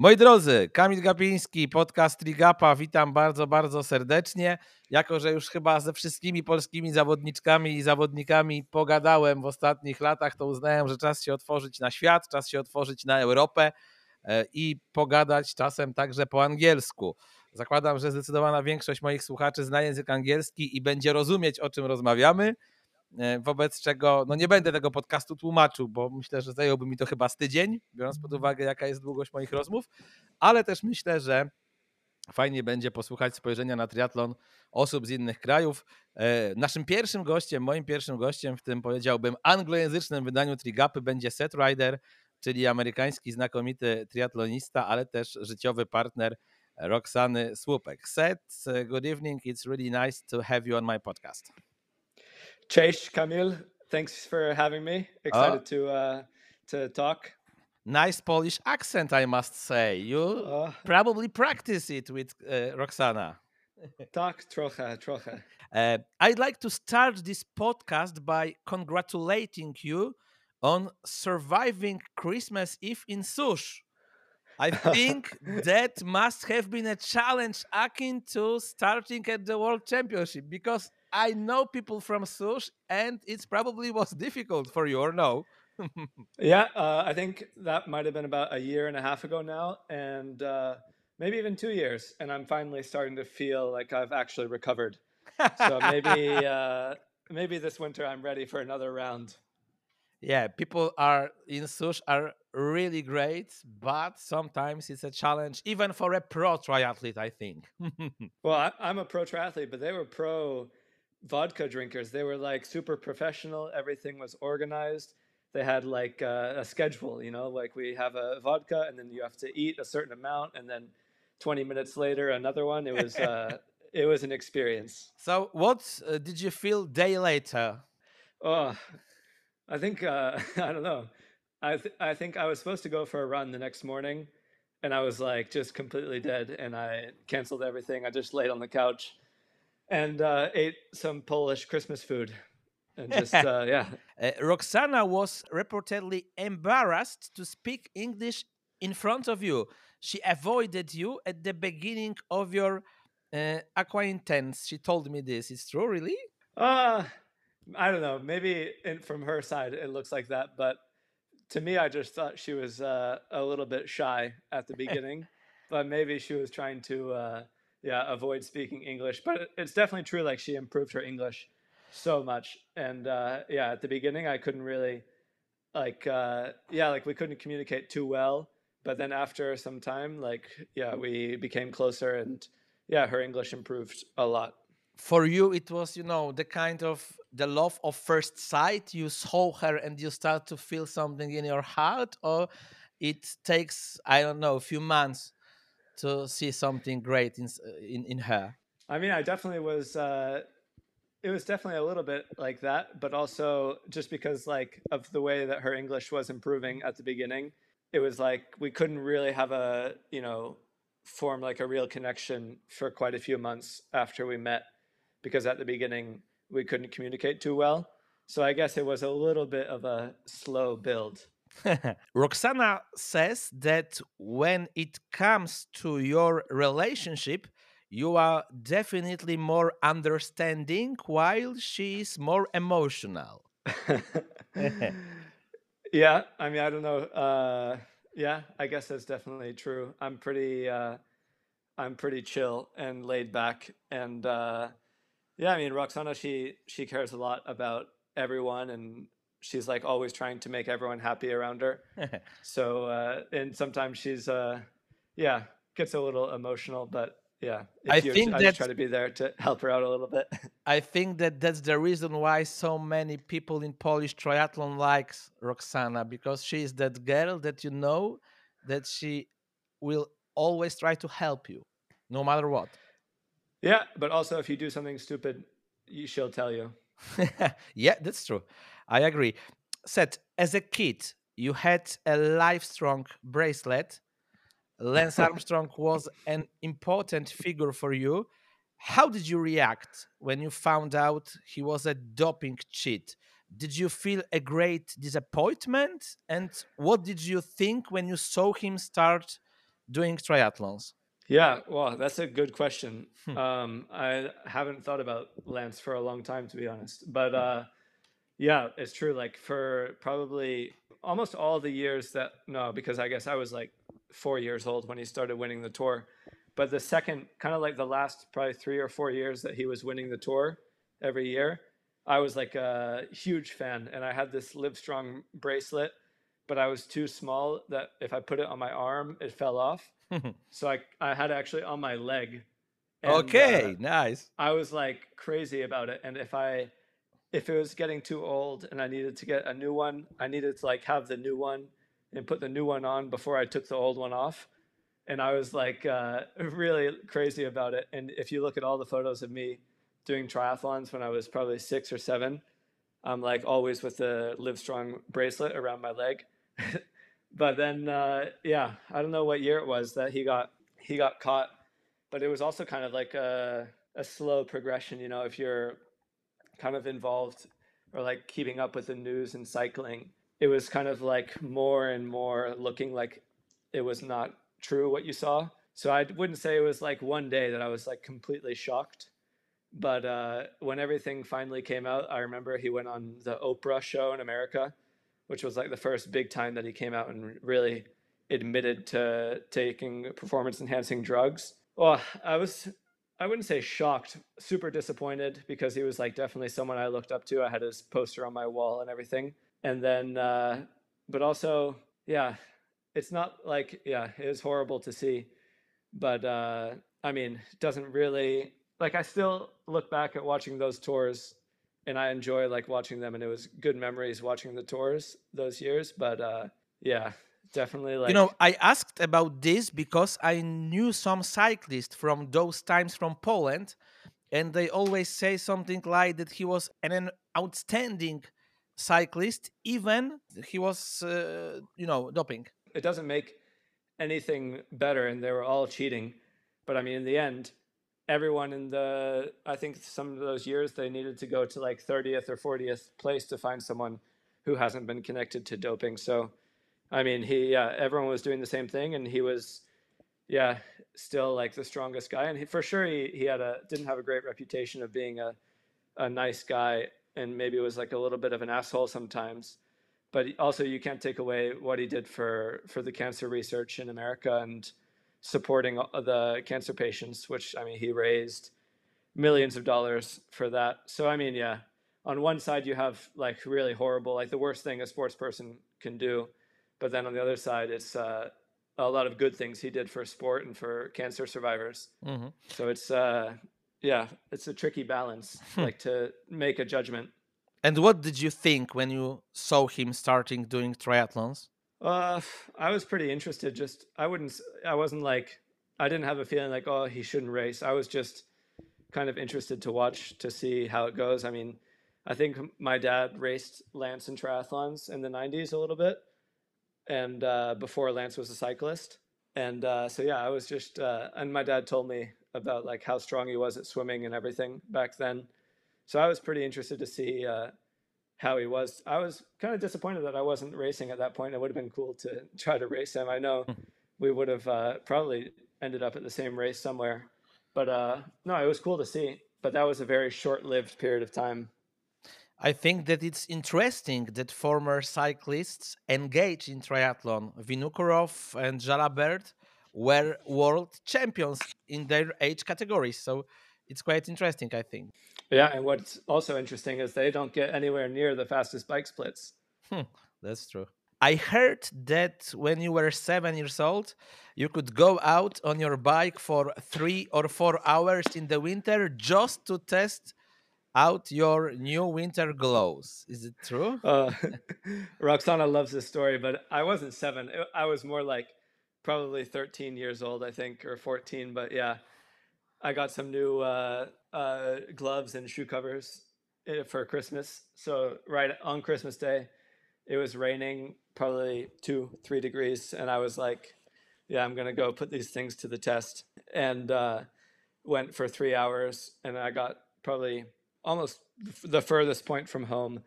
Moi drodzy, Kamil Gapiński, podcast Trigapa, witam bardzo, bardzo serdecznie. Jako, że już chyba ze wszystkimi polskimi zawodniczkami i zawodnikami pogadałem w ostatnich latach, to uznałem, że czas się otworzyć na świat, czas się otworzyć na Europę e, i pogadać czasem także po angielsku. Zakładam, że zdecydowana większość moich słuchaczy zna język angielski i będzie rozumieć, o czym rozmawiamy. E, wobec czego no nie będę tego podcastu tłumaczył, bo myślę, że zająłby mi to chyba z tydzień, biorąc pod mhm. uwagę, jaka jest długość moich rozmów, ale też myślę, że fajnie będzie posłuchać spojrzenia na triatlon osób z innych krajów. E, naszym pierwszym gościem, moim pierwszym gościem w tym powiedziałbym anglojęzycznym wydaniu Trigapy będzie Seth Ryder, czyli amerykański znakomity triatlonista, ale też życiowy partner Roxany Słupek. Seth, good evening. It's really nice to have you on my podcast. Chase Kamil, thanks for having me. Excited oh. to uh, to talk. Nice Polish accent, I must say. You uh, probably practice it with uh, Roksana. Tak, trochę, trochę. Uh, I'd like to start this podcast by congratulating you on surviving Christmas Eve in Susz. I think that must have been a challenge akin to starting at the World Championship because I know people from Susz, and it's probably was difficult for you, or no? yeah, uh, I think that might have been about a year and a half ago now, and uh, maybe even two years. And I'm finally starting to feel like I've actually recovered. so maybe uh, maybe this winter I'm ready for another round. Yeah, people are in Susz are really great, but sometimes it's a challenge, even for a pro triathlete. I think. well, I, am a pro triathlete, but they were pro vodka drinkers. They were like super professional. Everything was organized. They had like uh, a schedule, you know, like we have a vodka and then you have to eat a certain amount and then 20 minutes later another one. It was uh, it was an experience. So what uh, did you feel day later? Oh, I think uh, I don't know. I th- I think I was supposed to go for a run the next morning, and I was like just completely dead, and I canceled everything. I just laid on the couch and uh, ate some Polish Christmas food. And just, uh, yeah. Uh, Roksana was reportedly embarrassed to speak English in front of you. She avoided you at the beginning of your uh, acquaintance. She told me this. It's true, really? Uh, I don't know. Maybe in, from her side, it looks like that. But to me, I just thought she was uh, a little bit shy at the beginning. but maybe she was trying to uh, yeah avoid speaking english but it's definitely true like she improved her english so much. And uh, yeah at the beginning i couldn't really like uh, yeah like we couldn't communicate too well. But then after some time like yeah we became closer and yeah her english improved a lot. For you it was you know the kind of the love of first sight. You saw her and you start to feel something in your heart or it takes i don't know a few months to see something great in in, in her. I mean, I definitely was. Uh, it was definitely a little bit like that, but also just because like of the way that her English was improving at the beginning, it was like we couldn't really have a you know form like a real connection for quite a few months after we met because at the beginning we couldn't communicate too well. So I guess it was a little bit of a slow build. Roksana says that when it comes to your relationship, you are definitely more understanding while she is more emotional. yeah, I mean, I don't know. Uh, yeah, I guess that's definitely true. I'm pretty, uh, I'm pretty chill and laid back, and uh, yeah, I mean, Roksana, she she cares a lot about everyone and she's like always trying to make everyone happy around her. so uh, and sometimes she's uh, yeah gets a little emotional, but yeah, I think I try to be there to help her out a little bit. I think that that's the reason why so many people in Polish triathlon likes Roksana because she is that girl that you know that she will always try to help you, no matter what. Yeah, but also if you do something stupid, she'll tell you. yeah, that's true. I agree. Seth, as a kid, you had a Livestrong bracelet. Lance Armstrong was an important figure for you. How did you react when you found out he was a doping cheat? Did you feel a great disappointment? And what did you think when you saw him start doing triathlons? Yeah, well, that's a good question. Hmm. Um, I haven't thought about Lance for a long time, to be honest. But uh, yeah, it's true. Like for probably almost all the years that no, because I guess I was like four years old when he started winning the tour. But the second, kind of like the last probably three or four years that he was winning the tour every year, I was like a huge fan, and I had this Livestrong bracelet, but I was too small that if I put it on my arm, it fell off. so I I had it actually on my leg. And, okay, uh, nice. I was like crazy about it, and if I if it was getting too old and I needed to get a new one, I needed to like have the new one and put the new one on before I took the old one off. And I was like uh, really crazy about it. And if you look at all the photos of me doing triathlons when I was probably six or seven, I'm like always with the Livestrong bracelet around my leg. but then, uh, yeah, I don't know what year it was that he got he got caught, but it was also kind of like a a slow progression. You know, if you're kind of involved or like keeping up with the news and cycling, it was kind of like more and more looking like it was not true what you saw. So I wouldn't say it was like one day that I was like completely shocked. But uh, when everything finally came out, I remember he went on the Oprah show in America, which was like the first big time that he came out and really admitted to taking performance enhancing drugs. Well, I was I wouldn't say shocked, super disappointed because he was like definitely someone I looked up to. I had his poster on my wall and everything. And then, uh, but also, yeah, it's not like, yeah, it was horrible to see. But uh, I mean, doesn't really, like, I still look back at watching those tours and I enjoy like watching them. And it was good memories watching the tours those years. But uh, yeah, definitely like you know i asked about this because i knew some cyclists from those times from poland and they always say something like that he was an outstanding cyclist even he was uh, you know doping. It doesn't make anything better and they were all cheating but i mean in the end everyone in the i think some of those years they needed to go to like 30th or 40th place to find someone who hasn't been connected to doping so I mean, he yeah, everyone was doing the same thing, and he was yeah still like the strongest guy, and he, for sure he he had a didn't have a great reputation of being a a nice guy, and maybe was like a little bit of an asshole sometimes. But also, you can't take away what he did for for the cancer research in America and supporting the cancer patients, which I mean, he raised millions of dollars for that. So I mean, yeah, on one side you have like really horrible, like the worst thing a sports person can do but then on the other side, it's uh, a lot of good things he did for sport and for cancer survivors. Mm-hmm. So it's uh, yeah, it's a tricky balance, like to make a judgment. And what did you think when you saw him starting doing triathlons? Uh, I was pretty interested. Just I wouldn't, I wasn't like, I didn't have a feeling like, oh, he shouldn't race. I was just kind of interested to watch to see how it goes. I mean, I think my dad raced Lance in triathlons in the '90s a little bit, and uh, before Lance was a cyclist. And uh, so yeah, I was just uh, and my dad told me about like how strong he was at swimming and everything back then. So I was pretty interested to see uh, how he was. I was kind of disappointed that I wasn't racing at that point. It would have been cool to try to race him. I know hmm. we would have uh, probably ended up at the same race somewhere, but uh, no, it was cool to see. But that was a very short-lived period of time I think that it's interesting that former cyclists engaged in triathlon, Vinokurov and Jalabert, were world champions in their age categories. So it's quite interesting, I think. Yeah, and what's also interesting is they don't get anywhere near the fastest bike splits. Hmm, that's true. I heard that when you were seven years old, you could go out on your bike for three or four hours in the winter just to test out your new winter gloves. Is it true? Uh, Roksana loves this story, but I wasn't seven. I was more like probably 13 years old, I think, or 14. But yeah, I got some new uh, uh, gloves and shoe covers eh, for Christmas. So right on Christmas Day, it was raining probably two, three degrees, and I was like, "Yeah, I'm gonna go put these things to the test." And uh, went for three hours, and I got probably almost the furthest point from home,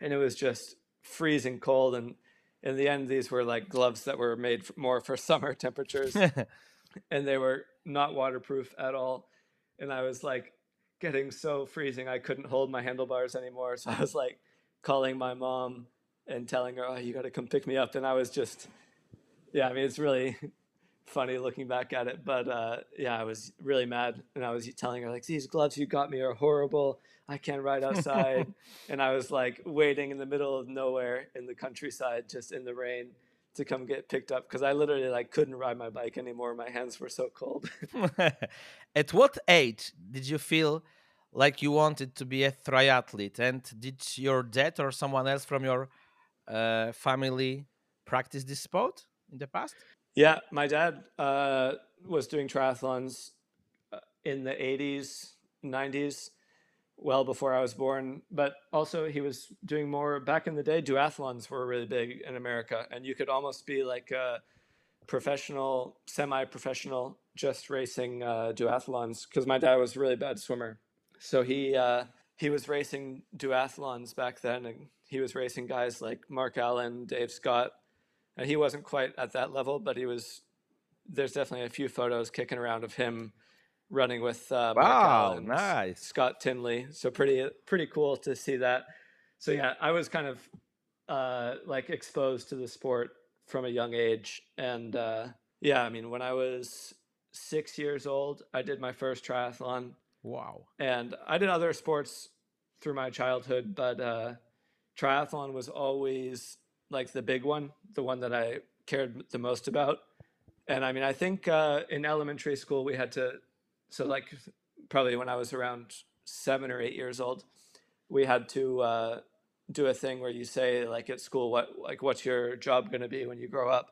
and it was just freezing cold. And in the end, these were like gloves that were made more for summer temperatures, and they were not waterproof at all. And I was like getting so freezing, I couldn't hold my handlebars anymore. So I was like calling my mom and telling her, "Oh, you got to come pick me up." And I was just, yeah, I mean, it's really funny looking back at it, but uh, yeah, I was really mad, and I was telling her like, "These gloves you got me are horrible. I can't ride outside." and I was like waiting in the middle of nowhere in the countryside, just in the rain, to come get picked up because I literally like couldn't ride my bike anymore. My hands were so cold. At what age did you feel like you wanted to be a triathlete? And did your dad or someone else from your uh, family practice this sport in the past? Yeah, my dad uh, was doing triathlons uh, in the 80s, 90s, well before I was born. But also, he was doing more back in the day. Duathlons were really big in America, and you could almost be like a professional, semi professional, just racing uh, duathlons because my dad was a really bad swimmer. So he, uh, he was racing duathlons back then, and he was racing guys like Mark Allen, Dave Scott and he wasn't quite at that level, but he was. There's definitely a few photos kicking around of him running with uh, Mark wow, Allen, nice. Scott Tinley. So pretty pretty cool to see that. So yeah, I was kind of uh, like exposed to the sport from a young age, and uh, yeah, I mean when I was six years old, I did my first triathlon. Wow. And I did other sports through my childhood, but uh, triathlon was always like the big one, the one that I cared the most about. And I mean, I think uh, in elementary school we had to, so like probably when I was around seven or eight years old, we had to uh, do a thing where you say like at school, what like what's your job going to be when you grow up?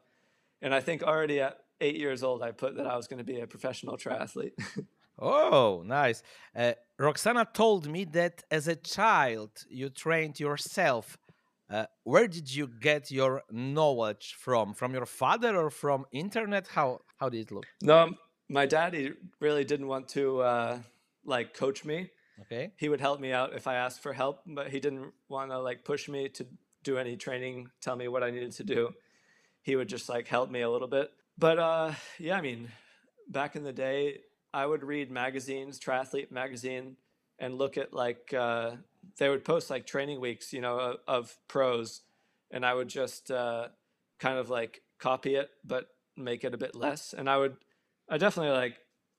And I think already at eight years old, I put that I was going to be a professional triathlete. oh, nice. Uh, Roksana told me that as a child you trained yourself uh, where did you get your knowledge from? From your father or from internet? How how did it look? No, my daddy really didn't want to uh, like coach me. Okay. He would help me out if I asked for help, but he didn't want to like push me to do any training, tell me what I needed to do. He would just like help me a little bit. But uh, yeah, I mean, back in the day, I would read magazines, triathlete magazine, and look at like uh, they would post like training weeks, you know, of, of pros, and I would just uh, kind of like copy it, but make it a bit less. And I would, I definitely like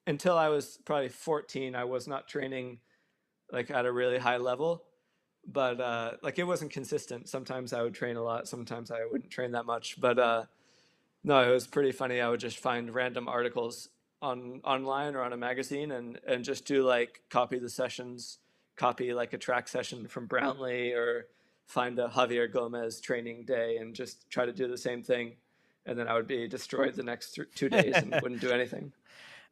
until I was probably 14, I was not training like at a really high level, but uh, like it wasn't consistent. Sometimes I would train a lot, sometimes I wouldn't train that much. But uh, no, it was pretty funny. I would just find random articles on online or on a magazine and and just do like copy the sessions copy like a track session from Brownlee or find a Javier Gomez training day and just try to do the same thing. And then I would be destroyed the next th- two days and wouldn't do anything.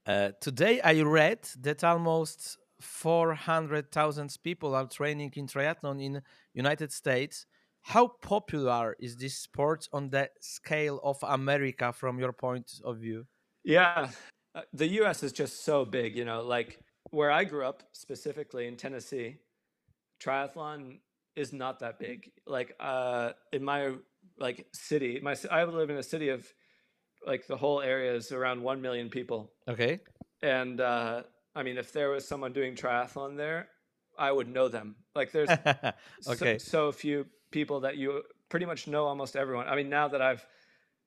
Uh, today I read that almost 400,000 people are training in triathlon in United States. How popular is this sport on the scale of America from your point of view? Yeah, uh, the US is just so big, you know, like where I grew up, specifically in Tennessee, triathlon is not that big. Like uh, in my like city, my I live in a city of like the whole area is around one million people. Okay. And uh, I mean, if there was someone doing triathlon there, I would know them. Like there's okay. so, so few people that you pretty much know almost everyone. I mean, now that I've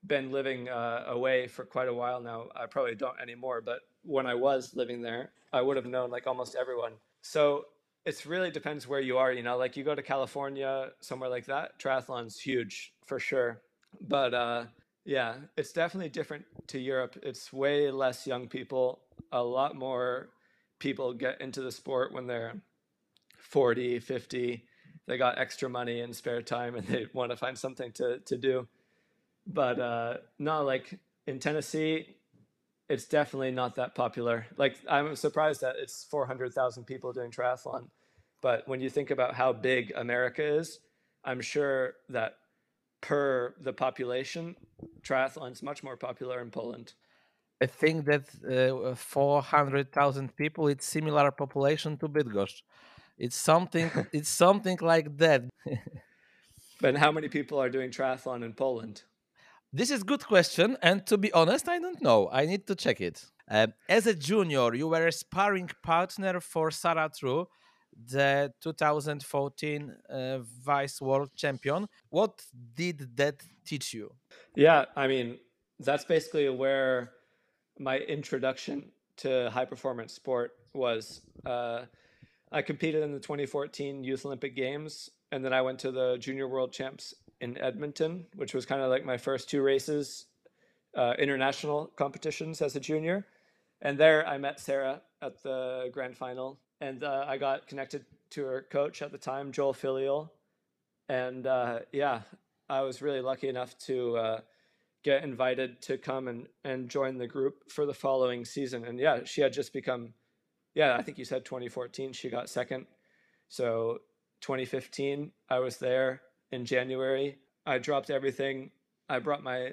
been living uh, away for quite a while now, I probably don't anymore. But when I was living there, I would have known like almost everyone. So it really depends where you are. You know, like you go to California, somewhere like that, triathlon's huge for sure. But uh, yeah, it's definitely different to Europe. It's way less young people. A lot more people get into the sport when they're 40, 50. They got extra money and spare time and they want to find something to, to do. But uh, no, like in Tennessee, it's definitely not that popular. Like I'm surprised that it's 400,000 people doing triathlon, but when you think about how big America is, I'm sure that per the population, triathlon's much more popular in Poland. I think that uh, 400,000 people, it's similar population to Bydgoszcz. It's something. it's something like that. But how many people are doing triathlon in Poland? This is good question, and to be honest, I don't know. I need to check it. Uh, as a junior, you were a sparring partner for Sarah True, the 2014 uh, vice world champion. What did that teach you? Yeah, I mean, that's basically where my introduction to high performance sport was. Uh, I competed in the 2014 Youth Olympic Games, and then I went to the Junior World Champs in Edmonton, which was kind of like my first two races, uh, international competitions as a junior. And there I met Sarah at the grand final, and uh, I got connected to her coach at the time, Joel Filliol. And uh, yeah, I was really lucky enough to uh, get invited to come and, and join the group for the following season. And yeah, she had just become, yeah, I think you said 2014, she got second. So 2015, I was there in January. I dropped everything. I brought my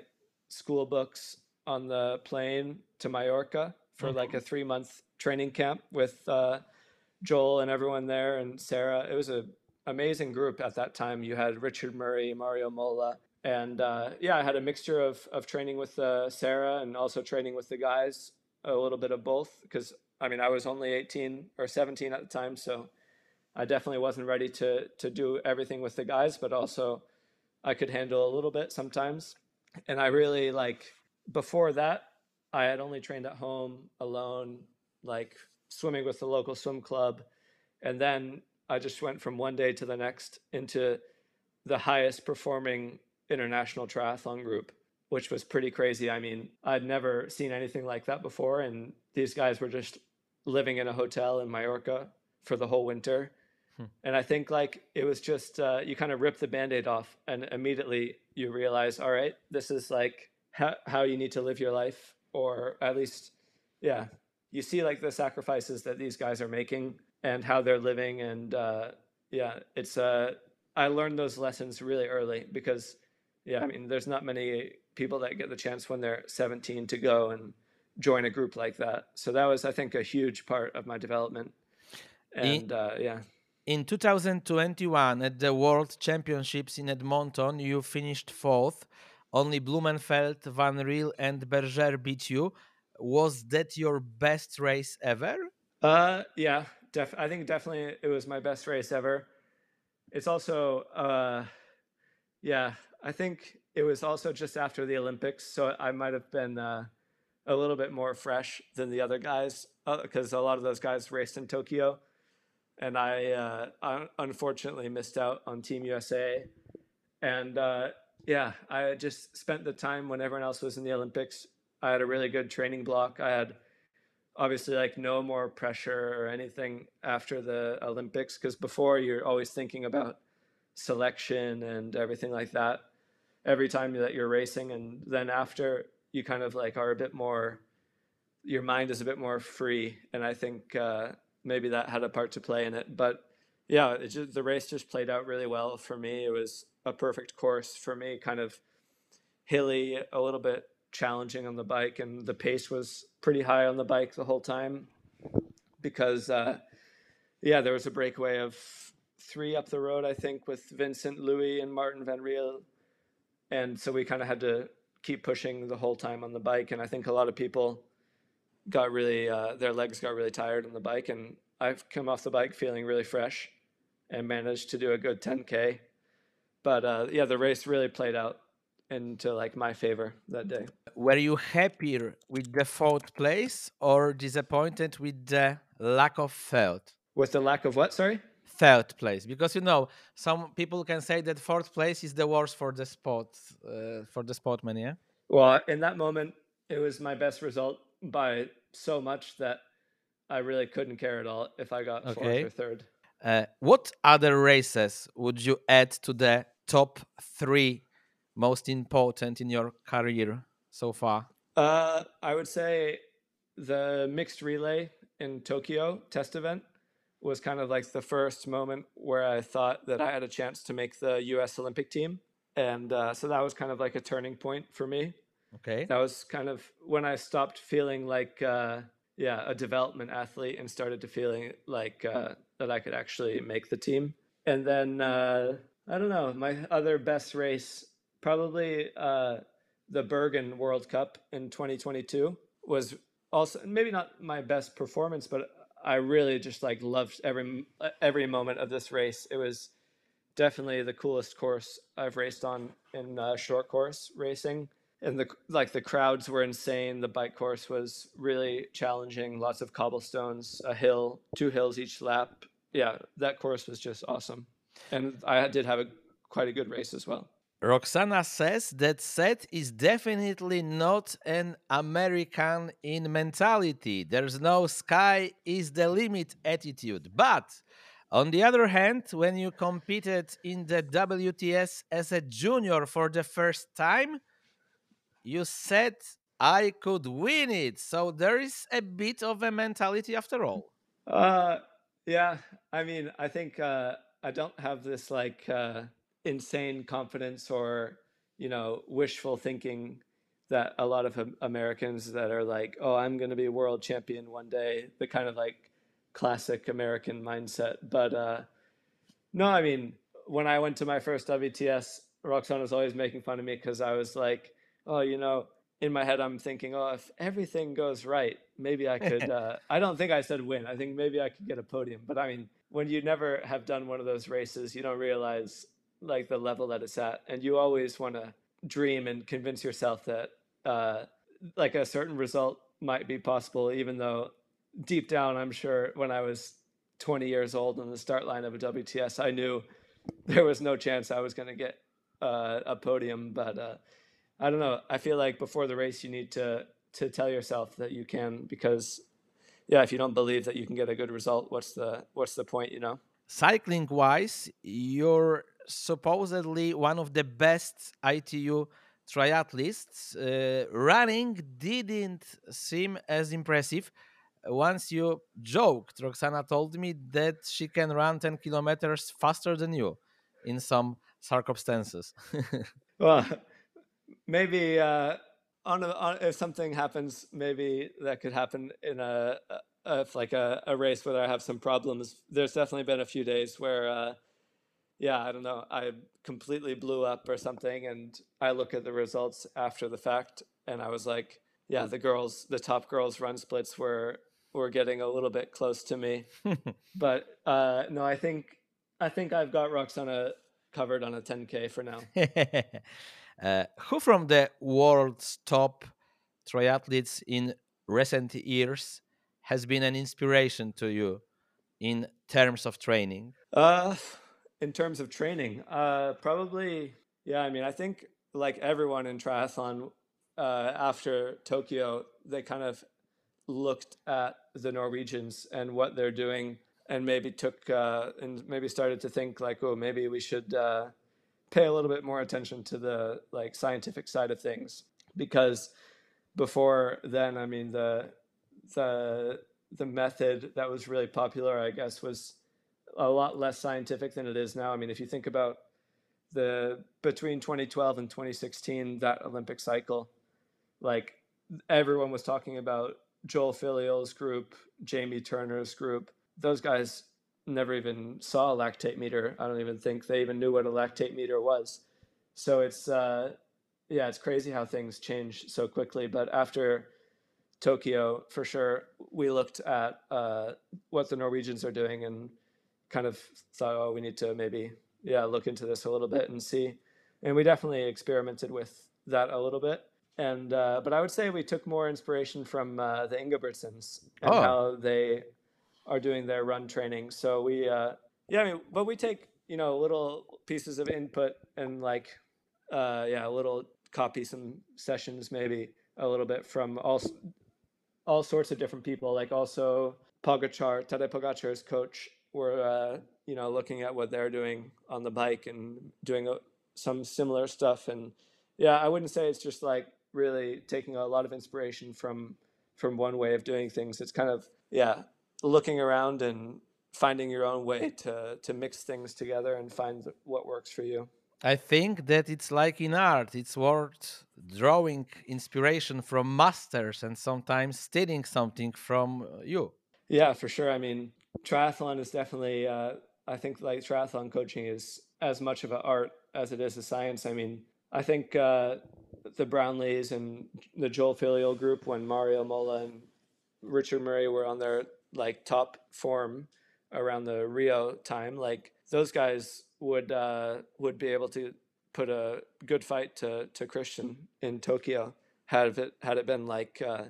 school books on the plane to Mallorca for mm-hmm. like a three month training camp with uh, Joel and everyone there and Sarah. It was an amazing group at that time. You had Richard Murray, Mario Mola, and uh, yeah, I had a mixture of of training with uh, Sarah and also training with the guys, a little bit of both. Because I mean, I was only 18 or 17 at the time, so I definitely wasn't ready to to do everything with the guys, but also I could handle a little bit sometimes. And I really like before that, I had only trained at home alone, like swimming with the local swim club, and then I just went from one day to the next into the highest performing international triathlon group, which was pretty crazy. I mean, I'd never seen anything like that before. And these guys were just living in a hotel in Mallorca for the whole winter. Hmm. And I think like it was just, uh, you kind of rip the band aid off and immediately you realize, all right, this is like how, how you need to live your life, or at least, yeah, you see like the sacrifices that these guys are making and how they're living. And uh, yeah, it's, uh, I learned those lessons really early because yeah, I mean, there's not many people that get the chance when they're 17 to go and join a group like that. So that was, I think, a huge part of my development. And uh, yeah. In 2021, at the World Championships in Edmonton, you finished fourth. Only Blummenfelt, Van Riel, and Berger beat you. Was that your best race ever? Uh, yeah, def- I think definitely it was my best race ever. It's also, uh, yeah, I think it was also just after the Olympics, so I might have been uh, a little bit more fresh than the other guys because uh, a lot of those guys raced in Tokyo, and I uh, un- unfortunately missed out on Team USA. And uh, yeah, I just spent the time when everyone else was in the Olympics. I had a really good training block. I had obviously like no more pressure or anything after the Olympics because before you're always thinking about selection and everything like that every time that you're racing and then after you kind of like are a bit more your mind is a bit more free and i think uh, maybe that had a part to play in it. But yeah just, the race just played out really well for me. It was a perfect course for me kind of hilly a little bit challenging on the bike and the pace was pretty high on the bike the whole time because uh, yeah there was a breakaway of three up the road i think with vincent Luis and martin van riel. And so we kind of had to keep pushing the whole time on the bike. And i think a lot of people got really uh, their legs got really tired on the bike and i've come off the bike feeling really fresh and managed to do a good 10k but uh, yeah the race really played out into like my favor that day. Were you happier with the fourth place or disappointed with the lack of third? With the lack of what sorry? Third place because you know some people can say that fourth place is the worst for the sport uh, for the sportman yeah? Well in that moment it was my best result by so much that i really couldn't care at all if i got okay. fourth or third uh, what other races would you add to the top three most important in your career so far uh, i would say the mixed relay in tokyo test event was kind of like the first moment where I thought that I had a chance to make the U.S. Olympic team, and uh, so that was kind of like a turning point for me. Okay, that was kind of when I stopped feeling like uh, yeah a development athlete and started to feeling like uh, that I could actually make the team. And then uh, I don't know. My other best race, probably uh, the Bergen World Cup in 2022, was also maybe not my best performance, but I really just like loved every every moment of this race. It was definitely the coolest course I've raced on in uh, short course racing. And the like the crowds were insane. The bike course was really challenging. Lots of cobblestones, a hill, two hills each lap. Yeah, that course was just awesome. And I did have a quite a good race as well. Roksana says that Seth is definitely not an American in mentality. There's no sky is the limit attitude. But on the other hand, when you competed in the WTS as a junior for the first time, you said I could win it. So there is a bit of a mentality after all. Uh yeah, I mean, I think uh I don't have this like uh insane confidence or you know wishful thinking that a lot of Americans that are like, oh, I'm going to be world champion one day, the kind of like classic American mindset. But uh, no, I mean, when I went to my first WTS, Roxanne was always making fun of me because I was like, oh, you know, in my head, I'm thinking, oh, if everything goes right, maybe I could. Uh, I don't think I said win. I think maybe I could get a podium. But I mean, when you never have done one of those races, you don't realize like the level that it's at and you always want to dream and convince yourself that uh, like a certain result might be possible even though deep down i'm sure when i was 20 years old on the start line of a wts i knew there was no chance i was going to get uh, a podium but uh, i don't know i feel like before the race you need to to tell yourself that you can because yeah if you don't believe that you can get a good result what's the what's the point you know cycling wise you're supposedly one of the best ITU triathletes. Uh, running didn't seem as impressive. Once you joked, Roksana told me that she can run 10 kilometers faster than you in some circumstances. well, maybe uh, on, a, on, if something happens, maybe that could happen in a, a like a, a, race where I have some problems. There's definitely been a few days where uh, yeah, I don't know, I completely blew up or something. And I look at the results after the fact and I was like, yeah, the girls, the top girls run splits were, were getting a little bit close to me. but uh, no, I think, I think I've got Roksana covered on a 10K for now. uh, who from the world's top triathletes in recent years has been an inspiration to you in terms of training? Uh, in terms of training, uh, probably, yeah. I mean, I think like everyone in triathlon uh, after Tokyo, they kind of looked at the Norwegians and what they're doing, and maybe took uh, and maybe started to think like, oh, maybe we should uh, pay a little bit more attention to the like scientific side of things because before then, I mean the the the method that was really popular, I guess, was a lot less scientific than it is now. I mean, if you think about the between 2012 and 2016, that Olympic cycle, like everyone was talking about Joel Filliol's group, Jamie Turner's group. Those guys never even saw a lactate meter. I don't even think they even knew what a lactate meter was. So it's uh, yeah, it's crazy how things change so quickly. But after Tokyo, for sure, we looked at uh, what the Norwegians are doing and kind of thought, oh, we need to maybe yeah look into this a little bit and see. And we definitely experimented with that a little bit. And uh, but I would say we took more inspiration from uh, the Ingebrigtsens and oh. how they are doing their run training. So we uh, yeah, I mean, but we take you know little pieces of input and like uh, yeah, a little copy some sessions maybe a little bit from all all sorts of different people. Like also Pogacar, Tadej Pogacar's coach we're uh, you know looking at what they're doing on the bike and doing a, some similar stuff and yeah i wouldn't say it's just like really taking a lot of inspiration from from one way of doing things it's kind of yeah looking around and finding your own way to to mix things together and find what works for you? I think that it's like in art it's worth drawing inspiration from masters and sometimes stealing something from you. Yeah for sure. I mean triathlon is definitely uh, I think like triathlon coaching is as much of an art as it is a science. I mean, I think uh, the Brownlees and the Joel Filliol group, when Mario Mola and Richard Murray were on their like top form around the Rio time, like those guys would uh, would be able to put a good fight to to Kristian in Tokyo had it had it been like uh,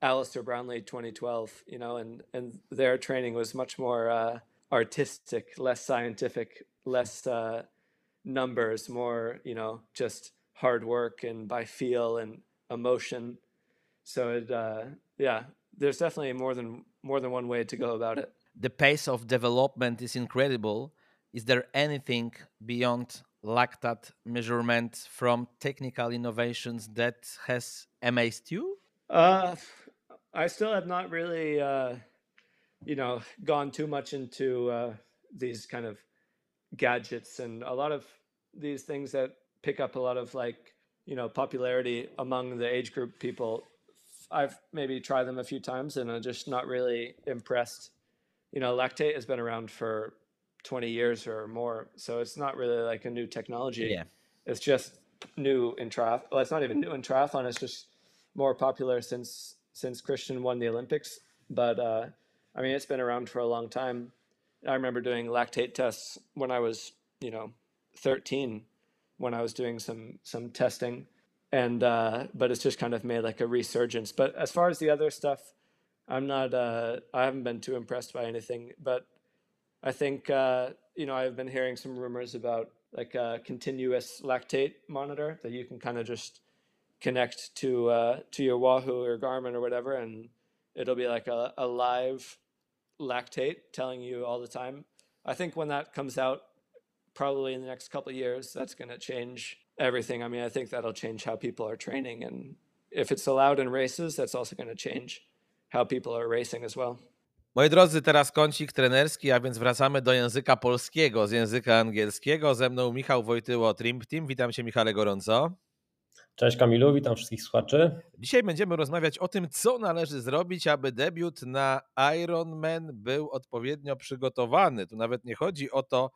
Alistair Brownlee 2012, you know, and and their training was much more uh, artistic, less scientific, less uh, numbers, more you know, just hard work and by feel and emotion. So it, uh, yeah, there's definitely more than more than one way to go about it. The pace of development is incredible. Is there anything beyond lactate measurement from technical innovations that has amazed you? Uh, I still have not really, uh, you know, gone too much into uh, these kind of gadgets and a lot of these things that pick up a lot of like, you know, popularity among the age group people. I've maybe tried them a few times and I'm just not really impressed. You know, lactate has been around for 20 years or more, so it's not really like a new technology. Yeah. It's just new in triathlon. Well, it's not even new in triathlon. It's just more popular since since Kristian won the Olympics. But uh, I mean, it's been around for a long time. I remember doing lactate tests when I was, you know, 13, when I was doing some some testing, and uh, but it's just kind of made like a resurgence. But as far as the other stuff, I'm not. Uh, I haven't been too impressed by anything. But I think uh, you know I've been hearing some rumors about like a continuous lactate monitor that you can kind of just connect to uh, to your Wahoo or Garmin or whatever, and it'll be like a, a live lactate telling you all the time. I think when that comes out, probably in the next couple years, that's going to change everything. I mean, I think that'll change how people are training, and if it's allowed in races, that's also going to change how people are racing as well. Moi drodzy, teraz kącik trenerski, a więc wracamy do języka polskiego z języka angielskiego. Ze mną Michał Wojtyło, Trimp Team. Witam Cię Michale gorąco. Cześć Kamilu, witam wszystkich słuchaczy. Dzisiaj będziemy rozmawiać o tym, co należy zrobić, aby debiut na Ironman był odpowiednio przygotowany. Tu nawet nie chodzi o to,